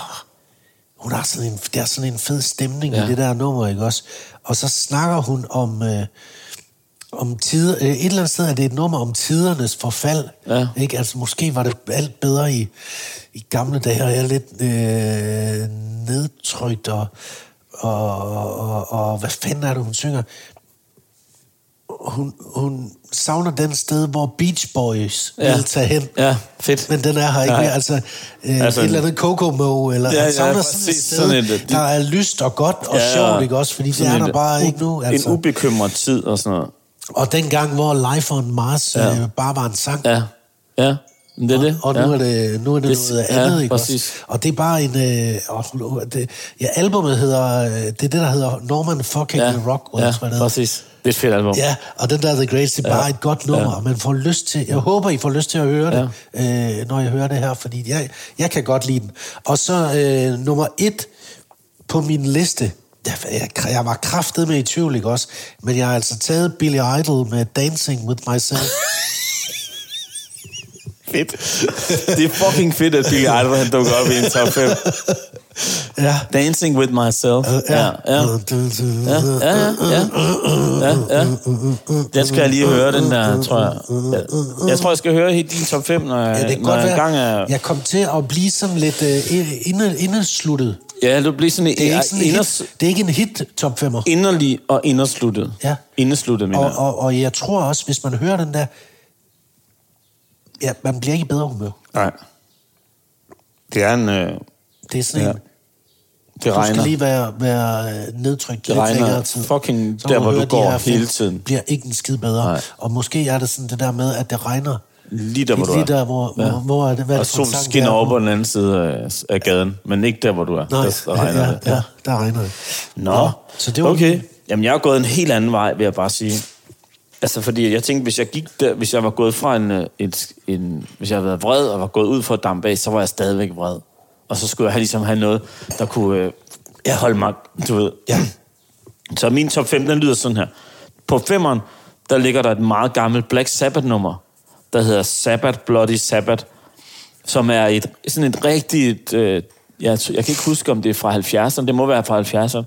[SPEAKER 2] hun har sådan en, der er sådan en fed stemning
[SPEAKER 1] ja.
[SPEAKER 2] i det der nummer, ikke også? Og så snakker hun om... Øh, om tider, øh, et eller andet sted er det et nummer om tidernes forfald.
[SPEAKER 1] Ja.
[SPEAKER 2] Ikke? Altså, måske var det alt bedre i, i gamle dage, og jeg er lidt øh, nedtrykt, og, og, og, og hvad fanden er det, hun synger? Hun, hun savner den sted, hvor Beach Boys
[SPEAKER 1] Ja.
[SPEAKER 2] vil tage hen.
[SPEAKER 1] Ja, fedt.
[SPEAKER 2] Men den er her ikke mere. Altså, øh,
[SPEAKER 1] Altså
[SPEAKER 2] et eller andet Kokomo, eller
[SPEAKER 1] Ja,
[SPEAKER 2] ja,
[SPEAKER 1] ja,
[SPEAKER 2] han savner sådan et sted,
[SPEAKER 1] Sådan et-
[SPEAKER 2] der er lyst og godt og ja, sjovt, ikke også? Fordi det er der bare
[SPEAKER 1] u-
[SPEAKER 2] ikke nu. Altså.
[SPEAKER 1] En ubekymret tid og sådan noget.
[SPEAKER 2] Og den gang, hvor Life on Mars
[SPEAKER 1] Ja.
[SPEAKER 2] ja. øh, bare var en sang.
[SPEAKER 1] Ja, ja. Men det er det.
[SPEAKER 2] Og nu
[SPEAKER 1] ja.
[SPEAKER 2] er det, nu er det,
[SPEAKER 1] Det-
[SPEAKER 2] noget
[SPEAKER 1] ja,
[SPEAKER 2] andet, ikke
[SPEAKER 1] præcis.
[SPEAKER 2] også? Og det er bare en... Øh, oh, det, ja, albumet hedder... øh, Det er det, der hedder Norman fucking
[SPEAKER 1] Ja,
[SPEAKER 2] ja, Rockwell,
[SPEAKER 1] ja,
[SPEAKER 2] tror det
[SPEAKER 1] præcis. Det er et fedt album.
[SPEAKER 2] Ja, og den der The Greatest, det er bare
[SPEAKER 1] Ja.
[SPEAKER 2] et godt nummer.
[SPEAKER 1] Ja.
[SPEAKER 2] Ja. Man får lyst til, jeg håber, I får lyst til at høre det, øh, når jeg hører det her, fordi jeg, jeg kan godt lide den. Og så øh, nummer et på min liste, jeg, jeg, var kraftet med i tvivl, ikke også? Men jeg har altså taget Billy Idol med Dancing With Myself. [LAUGHS]
[SPEAKER 1] Fedt. Det er fucking fedt, at Billy Idol han dukker op i en top 5.
[SPEAKER 2] ja.
[SPEAKER 1] Dancing with myself. Ja, ja. Ja, ja, ja, ja. ja, ja. Den skal jeg lige høre, den der, tror jeg. Jeg, tror, jeg skal høre helt din top 5, når jeg,
[SPEAKER 2] Ja, det kan
[SPEAKER 1] når
[SPEAKER 2] godt
[SPEAKER 1] jeg engang er...
[SPEAKER 2] Jeg kom til at blive sådan lidt øh, inde, indesluttet.
[SPEAKER 1] Ja, du bliver sådan,
[SPEAKER 2] Det er, ikke sådan en
[SPEAKER 1] inders,
[SPEAKER 2] hit, det er ikke en hit top 5'er.
[SPEAKER 1] inderlig og indersluttet.
[SPEAKER 2] Ja.
[SPEAKER 1] Indersluttet, mener
[SPEAKER 2] Og,
[SPEAKER 1] jeg.
[SPEAKER 2] og, og jeg tror også, hvis man hører den der... Ja, man bliver ikke i bedre humør.
[SPEAKER 1] Nej. Det er en... Øh,
[SPEAKER 2] Det er sådan
[SPEAKER 1] Ja.
[SPEAKER 2] en...
[SPEAKER 1] det
[SPEAKER 2] Du
[SPEAKER 1] regner.
[SPEAKER 2] skal lige være, være øh, nedtrykt
[SPEAKER 1] Det
[SPEAKER 2] lidt
[SPEAKER 1] regner
[SPEAKER 2] tid.
[SPEAKER 1] fucking
[SPEAKER 2] Så
[SPEAKER 1] der, hvor du går hele tiden.
[SPEAKER 2] bliver ikke en skid bedre.
[SPEAKER 1] Nej.
[SPEAKER 2] Og måske er det sådan det der med, at det regner.
[SPEAKER 1] Lige der, hvor du er.
[SPEAKER 2] Lige der, hvor, ja. hvor, hvor er det, hvad
[SPEAKER 1] Og
[SPEAKER 2] en
[SPEAKER 1] solen skinner
[SPEAKER 2] er?
[SPEAKER 1] over på den anden side af, af gaden, men ikke der, hvor du er.
[SPEAKER 2] Nej,
[SPEAKER 1] der, der regner
[SPEAKER 2] ja,
[SPEAKER 1] det.
[SPEAKER 2] ja, der regner det.
[SPEAKER 1] Nå,
[SPEAKER 2] så det var
[SPEAKER 1] okay. Jamen, jeg har gået en helt anden vej, vil jeg bare sige. Altså, fordi jeg tænkte, hvis jeg gik der, hvis jeg var gået fra en, øh, et, en hvis jeg havde været vred og var gået ud for et dampbag, så var jeg stadigvæk vred. Og så skulle jeg have, ligesom have noget, der kunne øh, ja. holde mig, du ved.
[SPEAKER 2] Ja.
[SPEAKER 1] Så min top 5, den lyder sådan her. På femeren, der ligger der et meget gammelt Black Sabbath-nummer, der hedder Sabbath Bloody Sabbath, som er et, sådan et rigtigt, øh, jeg, jeg kan ikke huske, om det er fra 70'erne, det må være fra 70'erne,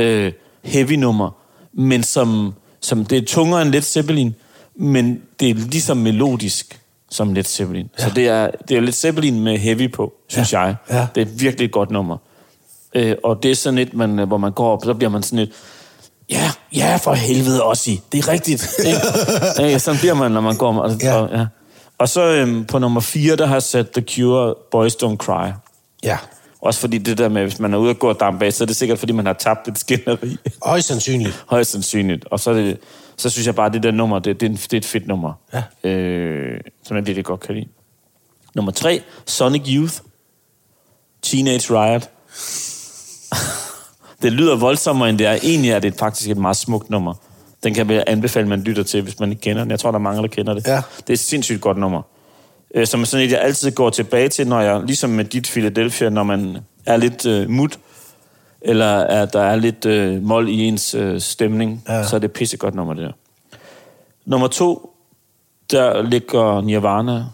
[SPEAKER 1] øh, heavy nummer, men som, som det er tungere end Led Zeppelin, men det er ligesom melodisk som Led Zeppelin. Ja. Så det er, det er Led Zeppelin med heavy på, synes
[SPEAKER 2] Ja.
[SPEAKER 1] jeg.
[SPEAKER 2] Ja.
[SPEAKER 1] Det er et virkelig godt nummer. Øh, og det er sådan et, man, hvor man går op, så bliver man sådan et, ja, ja, for helvede også i. Det er rigtigt. Ja, sådan bliver man, når man går. Og,
[SPEAKER 2] Ja.
[SPEAKER 1] og, ja. og så øhm, på nummer 4, der har jeg sat The Cure, Boys Don't Cry.
[SPEAKER 2] Ja.
[SPEAKER 1] Også fordi det der med, hvis man er ude og gå og dampe af, så er det sikkert, fordi man har tabt et skænderi.
[SPEAKER 2] Højst sandsynligt.
[SPEAKER 1] Højst sandsynligt. Og så, er det, så synes jeg bare, at det der nummer, det, det, er, en, det er et fedt nummer.
[SPEAKER 2] Ja.
[SPEAKER 1] Øh, som jeg virkelig godt kan lide. Nummer 3, Sonic Youth. Teenage Riot. Det lyder voldsommere, end det er. Egentlig er det faktisk et meget smukt nummer. Den kan jeg anbefale, at man lytter til, hvis man ikke kender den. Jeg tror, der er mange, der kender det.
[SPEAKER 2] Ja.
[SPEAKER 1] Det er et sindssygt godt nummer. Øh, som sådan et, jeg altid går tilbage til, når jeg, ligesom med dit Philadelphia, når man er lidt øh, mut, eller at der er lidt øh, mål i ens øh, stemning,
[SPEAKER 2] Ja.
[SPEAKER 1] så er det et pissegodt nummer, det der. Nummer to, der ligger Nirvana.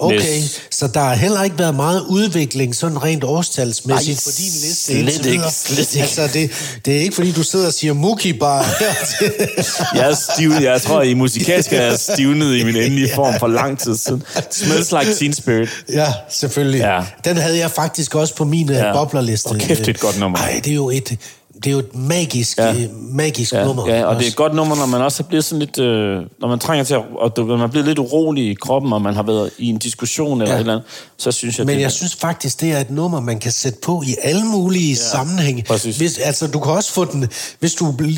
[SPEAKER 2] Okay,
[SPEAKER 1] Yes.
[SPEAKER 2] så der har heller ikke været meget udvikling, sådan rent årstalsmæssigt,
[SPEAKER 1] Ej,
[SPEAKER 2] på din liste
[SPEAKER 1] slet
[SPEAKER 2] indtil
[SPEAKER 1] ikke, slet ikke.
[SPEAKER 2] Altså, det, det er ikke, fordi du sidder og siger Muki bare. [LAUGHS]
[SPEAKER 1] Jeg er stiv, jeg tror, i musikalsk er jeg stivnet i min [LAUGHS] endelige form for lang tid siden. Smells like teen spirit.
[SPEAKER 2] Ja, selvfølgelig.
[SPEAKER 1] Ja.
[SPEAKER 2] Den havde jeg faktisk også på min ja.
[SPEAKER 1] Ja.
[SPEAKER 2] boblerliste.
[SPEAKER 1] Og kæft, det er et godt nummer.
[SPEAKER 2] Nej, det er jo et, det er jo et magisk,
[SPEAKER 1] Ja.
[SPEAKER 2] ja. magisk
[SPEAKER 1] Ja,
[SPEAKER 2] nummer.
[SPEAKER 1] ja, og det er
[SPEAKER 2] også.
[SPEAKER 1] et godt nummer, når man også bliver sådan lidt... Øh, når man trænger til at... Og du, man bliver lidt urolig i kroppen, og man har været i en diskussion eller
[SPEAKER 2] Ja.
[SPEAKER 1] et eller andet, så synes jeg...
[SPEAKER 2] Men
[SPEAKER 1] det,
[SPEAKER 2] jeg synes faktisk, det er et nummer, man kan sætte på i alle mulige ja, sammenhænge.
[SPEAKER 1] præcis.
[SPEAKER 2] Hvis, altså, du kan også få den, hvis du, øh,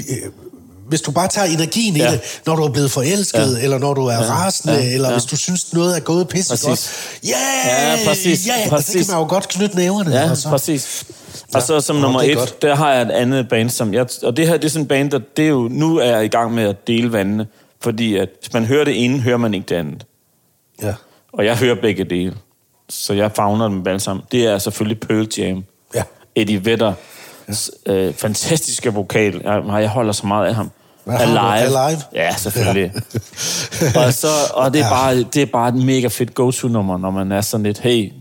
[SPEAKER 2] hvis du bare tager energien ja. i det, når du er blevet forelsket, ja. eller når du er ja. rasende, ja. Eller
[SPEAKER 1] Ja.
[SPEAKER 2] hvis du synes, noget er gået pisse godt. Yeah!
[SPEAKER 1] Ja, præcis.
[SPEAKER 2] Ja,
[SPEAKER 1] Præcis.
[SPEAKER 2] Så kan man jo godt knytte næverne.
[SPEAKER 1] Ja,
[SPEAKER 2] og så.
[SPEAKER 1] præcis. Og så som
[SPEAKER 2] Nå,
[SPEAKER 1] nummer
[SPEAKER 2] er
[SPEAKER 1] et,
[SPEAKER 2] godt.
[SPEAKER 1] der har jeg et andet band, som jeg, og det her, det er sådan en band, der, det er jo, nu er jeg i gang med at dele vandene, fordi at hvis man hører det ene, hører man ikke det andet.
[SPEAKER 2] Ja.
[SPEAKER 1] Og jeg hører begge dele, så jeg fagner dem alle sammen. Det er selvfølgelig Pearl Jam.
[SPEAKER 2] Ja.
[SPEAKER 1] Eddie Vedder, ja. øh, fantastiske vokal. Jeg, jeg holder så meget af ham.
[SPEAKER 2] Hvad har du? Alive?
[SPEAKER 1] Ja, selvfølgelig. Ja. [LAUGHS] og, så, og det, er
[SPEAKER 2] Ja.
[SPEAKER 1] bare, det er bare et mega fedt go-to-nummer, når man er sådan lidt, hey,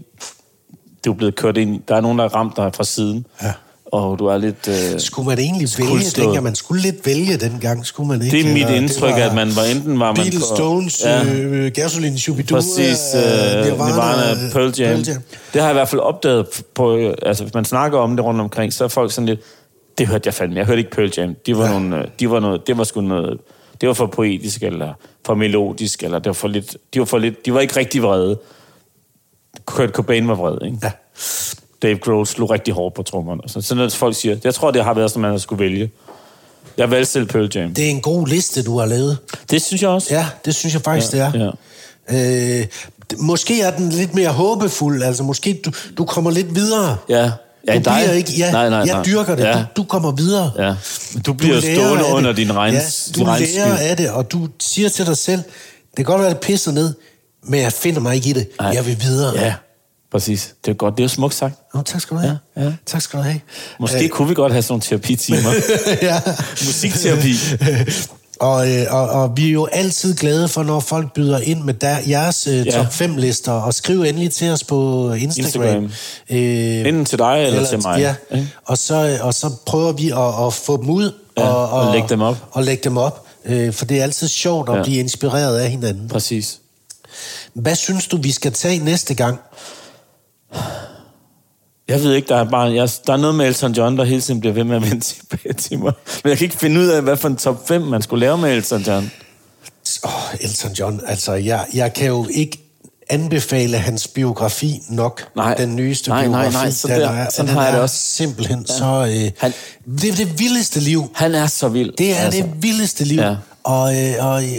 [SPEAKER 1] du er blevet kørt ind, der er nogen, der har ramt dig fra siden,
[SPEAKER 2] Ja.
[SPEAKER 1] og du er lidt... Øh,
[SPEAKER 2] Skulle man egentlig vælge dengang? Man skulle lidt vælge dengang, skulle man ikke?
[SPEAKER 1] det er mit indtryk,
[SPEAKER 2] var
[SPEAKER 1] at man var enten var man
[SPEAKER 2] Beatles,
[SPEAKER 1] på...
[SPEAKER 2] Stones,
[SPEAKER 1] Ja.
[SPEAKER 2] øh, Gasoline, Shubidua,
[SPEAKER 1] Præcis, øh, Nirvana, Nirvana Pearl Jam. Det har jeg i hvert fald opdaget på, øh, altså hvis man snakker om det rundt omkring, så er folk sådan lidt, det hørte jeg fandme, jeg hørte ikke Pearl Jam. De var
[SPEAKER 2] Ja.
[SPEAKER 1] nogle, øh, de var noget, det var sgu noget, det var for poetisk, eller for melodisk, eller det var for lidt, de var for lidt, de var ikke rigtig vrede. Kurt Cobain var vred, ikke?
[SPEAKER 2] Ja.
[SPEAKER 1] Dave Grohl slog rigtig hårdt på trommerne. Så sådan noget, folk siger, jeg tror, det har været sådan, man skulle vælge. Jeg valgte selv Pearl Jam. Det,
[SPEAKER 2] er en god liste, du har lavet.
[SPEAKER 1] det synes jeg også.
[SPEAKER 2] Ja, det synes jeg faktisk,
[SPEAKER 1] Ja,
[SPEAKER 2] det er. Øh, d- måske er den lidt mere håbefuld. Altså, måske du, du kommer lidt videre.
[SPEAKER 1] Ja. Ja,
[SPEAKER 2] du
[SPEAKER 1] dig?
[SPEAKER 2] bliver ikke... Ja,
[SPEAKER 1] nej, nej,
[SPEAKER 2] jeg
[SPEAKER 1] nej.
[SPEAKER 2] dyrker det.
[SPEAKER 1] Ja.
[SPEAKER 2] Du, du kommer videre.
[SPEAKER 1] Ja, du bliver
[SPEAKER 2] Du
[SPEAKER 1] stående under din regns,
[SPEAKER 2] ja,
[SPEAKER 1] din
[SPEAKER 2] du
[SPEAKER 1] regnskyld.
[SPEAKER 2] lærer af det, og du siger til dig selv, det kan godt være, det pisser ned, men jeg finder mig ikke i det.
[SPEAKER 1] Nej.
[SPEAKER 2] Jeg vil videre.
[SPEAKER 1] Ja, præcis. Det er godt. Det er jo smukt sagt.
[SPEAKER 2] Oh, tak skal du have.
[SPEAKER 1] Ja, ja.
[SPEAKER 2] Tak skal du have.
[SPEAKER 1] Måske
[SPEAKER 2] Øh,
[SPEAKER 1] kunne vi godt have sådan nogle terapitimer. [LAUGHS]
[SPEAKER 2] ja.
[SPEAKER 1] Musikterapi. [LAUGHS]
[SPEAKER 2] Og, øh, og, og vi er jo altid glade for, når folk byder ind med der, jeres øh,
[SPEAKER 1] Ja.
[SPEAKER 2] top 5 lister, og skriv endelig til os på Instagram.
[SPEAKER 1] Instagram.
[SPEAKER 2] Øh,
[SPEAKER 1] Enten til dig eller, til mig.
[SPEAKER 2] Ja. Og, så, og så prøver vi at, at få dem ud
[SPEAKER 1] Ja,
[SPEAKER 2] og,
[SPEAKER 1] og lægge dem op.
[SPEAKER 2] Og lægge dem op. Øh, for det er altid sjovt at
[SPEAKER 1] Ja.
[SPEAKER 2] blive inspireret af hinanden.
[SPEAKER 1] Præcis.
[SPEAKER 2] Hvad synes du, vi skal tage næste gang?
[SPEAKER 1] Jeg ved ikke, der er, bare, jeg, der er noget med Elton John, der hele tiden bliver ved med at vende tilbage til mig. Men jeg kan ikke finde ud af, hvad for en top 5, man skulle lave med Elton John.
[SPEAKER 2] Oh, Elton John, altså jeg, jeg kan jo ikke anbefale hans biografi nok.
[SPEAKER 1] Nej.
[SPEAKER 2] Den nyeste
[SPEAKER 1] Nej, nej,
[SPEAKER 2] biografi.
[SPEAKER 1] nej, så
[SPEAKER 2] den
[SPEAKER 1] der-
[SPEAKER 2] er,
[SPEAKER 1] sådan
[SPEAKER 2] den
[SPEAKER 1] har jeg
[SPEAKER 2] er
[SPEAKER 1] det også.
[SPEAKER 2] Simpelthen ja. så... Øh,
[SPEAKER 1] Han-
[SPEAKER 2] det er det vildeste liv.
[SPEAKER 1] Han er så vild.
[SPEAKER 2] Det er altså. det vildeste liv.
[SPEAKER 1] Ja.
[SPEAKER 2] Og, øh, og øh,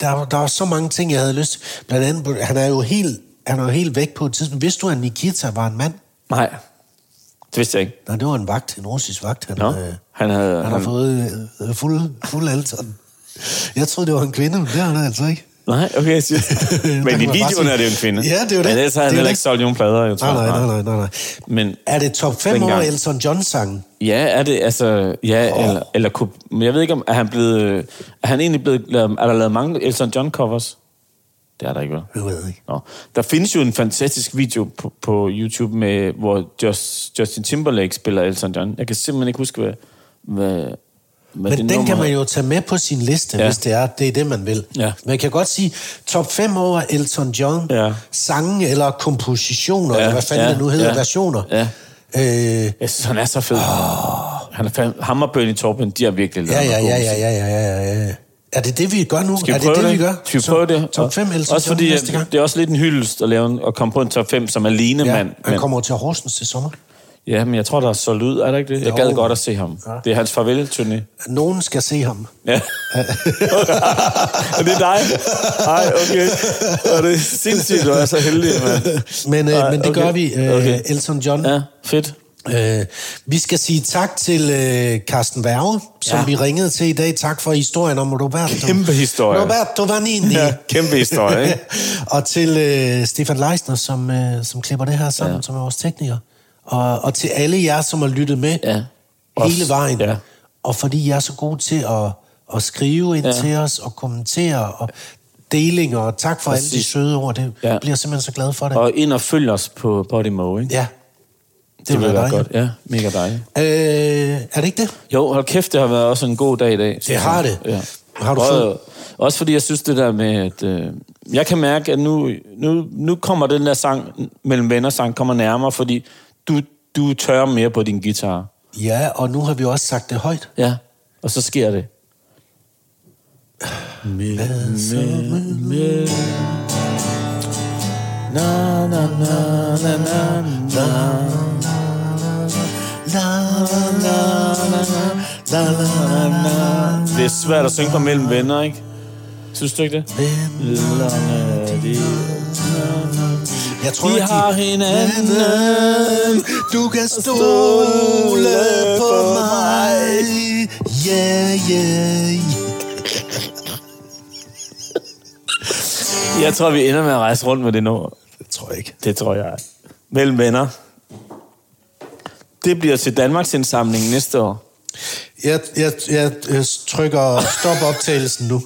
[SPEAKER 2] der, der var så mange ting, jeg havde lyst til. Blandt andet, han er jo helt, han er jo helt væk på et tidspunkt. Vidste du, at Nikita var en mand?
[SPEAKER 1] Nej. Det vidste jeg ikke.
[SPEAKER 2] Nej, det var en vagt, en russisk vagt. Han,
[SPEAKER 1] Nå,
[SPEAKER 2] øh,
[SPEAKER 1] han havde...
[SPEAKER 2] han har
[SPEAKER 1] han,
[SPEAKER 2] fået øh, fuld, fuld Elton. Jeg troede, det var en kvinde, men det er han altså ikke.
[SPEAKER 1] Nej, okay. [LAUGHS] Men i videoen er det jo en kvinde.
[SPEAKER 2] Ja, det er jo det.
[SPEAKER 1] Men ellers har han
[SPEAKER 2] er
[SPEAKER 1] heller ikke solgt nogen plader, jeg tror.
[SPEAKER 2] Nej, nej, nej, nej, nej.
[SPEAKER 1] Men
[SPEAKER 2] Er det top 5
[SPEAKER 1] Dengang.
[SPEAKER 2] over Elton John-sangen?
[SPEAKER 1] ja, er det altså... Ja, oh. eller, eller... Men jeg ved ikke, om er han blevet... Er han egentlig blevet... Er der lavet mange Elton John covers? Det er der ikke, vel?
[SPEAKER 2] Jeg ved ikke.
[SPEAKER 1] Nå. Der findes jo en fantastisk video på, på YouTube, med, hvor Just, Justin Timberlake spiller Elton John. Jeg kan simpelthen ikke huske, hvad, hvad,
[SPEAKER 2] Men
[SPEAKER 1] det
[SPEAKER 2] den
[SPEAKER 1] nummer
[SPEAKER 2] kan man jo tage med på sin liste,
[SPEAKER 1] Ja.
[SPEAKER 2] hvis det er, det er det, man vil.
[SPEAKER 1] Ja.
[SPEAKER 2] Man kan godt sige top 5 over Elton John,
[SPEAKER 1] Ja.
[SPEAKER 2] sange eller kompositioner,
[SPEAKER 1] Ja,
[SPEAKER 2] eller hvad fanden
[SPEAKER 1] ja,
[SPEAKER 2] det nu hedder,
[SPEAKER 1] ja,
[SPEAKER 2] versioner.
[SPEAKER 1] ja.
[SPEAKER 2] Øh,
[SPEAKER 1] Jeg synes, han er så fed. Oh. Han er fandme... Ham og Bernie Taupin, de har virkelig lavet
[SPEAKER 2] ja, ja, ja, ja, ja, ja, ja, ja. Er det det, vi gør nu?
[SPEAKER 1] Skal
[SPEAKER 2] er
[SPEAKER 1] vi
[SPEAKER 2] det
[SPEAKER 1] prøve
[SPEAKER 2] det,
[SPEAKER 1] det?
[SPEAKER 2] vi gør?
[SPEAKER 1] Skal vi prøve det?
[SPEAKER 2] Top 5 Elton
[SPEAKER 1] Også
[SPEAKER 2] John
[SPEAKER 1] fordi,
[SPEAKER 2] næste
[SPEAKER 1] at
[SPEAKER 2] gang?
[SPEAKER 1] det er også lidt en hyldest at, lave at komme på en top 5 som alene
[SPEAKER 2] Ja,
[SPEAKER 1] mand.
[SPEAKER 2] han
[SPEAKER 1] Men,
[SPEAKER 2] kommer til Horsens til sommer.
[SPEAKER 1] Ja, men jeg tror, der er solgt ud, er der ikke det? Jeg
[SPEAKER 2] Jo.
[SPEAKER 1] gad godt at se ham.
[SPEAKER 2] Ja.
[SPEAKER 1] Det er hans farvel-turné.
[SPEAKER 2] Nogen skal se ham.
[SPEAKER 1] Ja. og [LAUGHS] det er dig? Nej, okay. Og det er sindssygt, du er så heldig, mand.
[SPEAKER 2] Men, øh, men det
[SPEAKER 1] okay.
[SPEAKER 2] gør vi, øh,
[SPEAKER 1] Okay.
[SPEAKER 2] Elton John.
[SPEAKER 1] Ja, fedt.
[SPEAKER 2] Øh, vi skal sige tak til øh, Carsten Værge, som
[SPEAKER 1] Ja.
[SPEAKER 2] vi ringede til i dag. Tak for historien om Roberto.
[SPEAKER 1] Kæmpe historie.
[SPEAKER 2] Roberto Vanini.
[SPEAKER 1] Ja, kæmpe historie, ikke? [LAUGHS]
[SPEAKER 2] og til øh, Stefan Leisner, som, øh, som klipper det her sammen,
[SPEAKER 1] ja.
[SPEAKER 2] som er vores tekniker. Og, og til alle jer, som har lyttet med
[SPEAKER 1] Ja.
[SPEAKER 2] hele vejen.
[SPEAKER 1] ja.
[SPEAKER 2] Og fordi jeg er så gode til at, at skrive ind
[SPEAKER 1] Ja.
[SPEAKER 2] til os, og kommentere, og delinger, og tak for alle de
[SPEAKER 1] Præcis.
[SPEAKER 2] søde ord. Det
[SPEAKER 1] Ja.
[SPEAKER 2] bliver jeg simpelthen så glad for det.
[SPEAKER 1] Og ind og følg os på Podimo, ikke?
[SPEAKER 2] ja,
[SPEAKER 1] det, det vil være godt. Ja, mega dejligt.
[SPEAKER 2] Øh, er det ikke det?
[SPEAKER 1] Jo, hold kæft, det har været også en god dag i dag. synes
[SPEAKER 2] har det.
[SPEAKER 1] Ja.
[SPEAKER 2] Har du
[SPEAKER 1] og,
[SPEAKER 2] fået-
[SPEAKER 1] Også fordi jeg synes det der med, at... Øh, jeg kan mærke, at nu, nu, nu kommer den der sang, mellem venner sang, kommer nærmere, fordi du, du tør mere på din guitar.
[SPEAKER 2] Ja, og nu har vi også sagt det højt.
[SPEAKER 1] Ja, og så sker det. Med, med, med. Na, na, na, na, na, na. Det er svært at synge på mellem venner, ikke? Synes du ikke det?
[SPEAKER 2] Jeg tror,
[SPEAKER 1] Vi
[SPEAKER 2] at
[SPEAKER 1] har hinanden.
[SPEAKER 2] Du kan stole på mig. Yeah, yeah.
[SPEAKER 1] Jeg tror, vi ender med at rejse rundt med det nu.
[SPEAKER 2] Det tror jeg ikke.
[SPEAKER 1] Det tror jeg. Mellem venner. Det bliver til Danmarks indsamling næste år.
[SPEAKER 2] Jeg, jeg, jeg, jeg trykker stop optagelsen nu.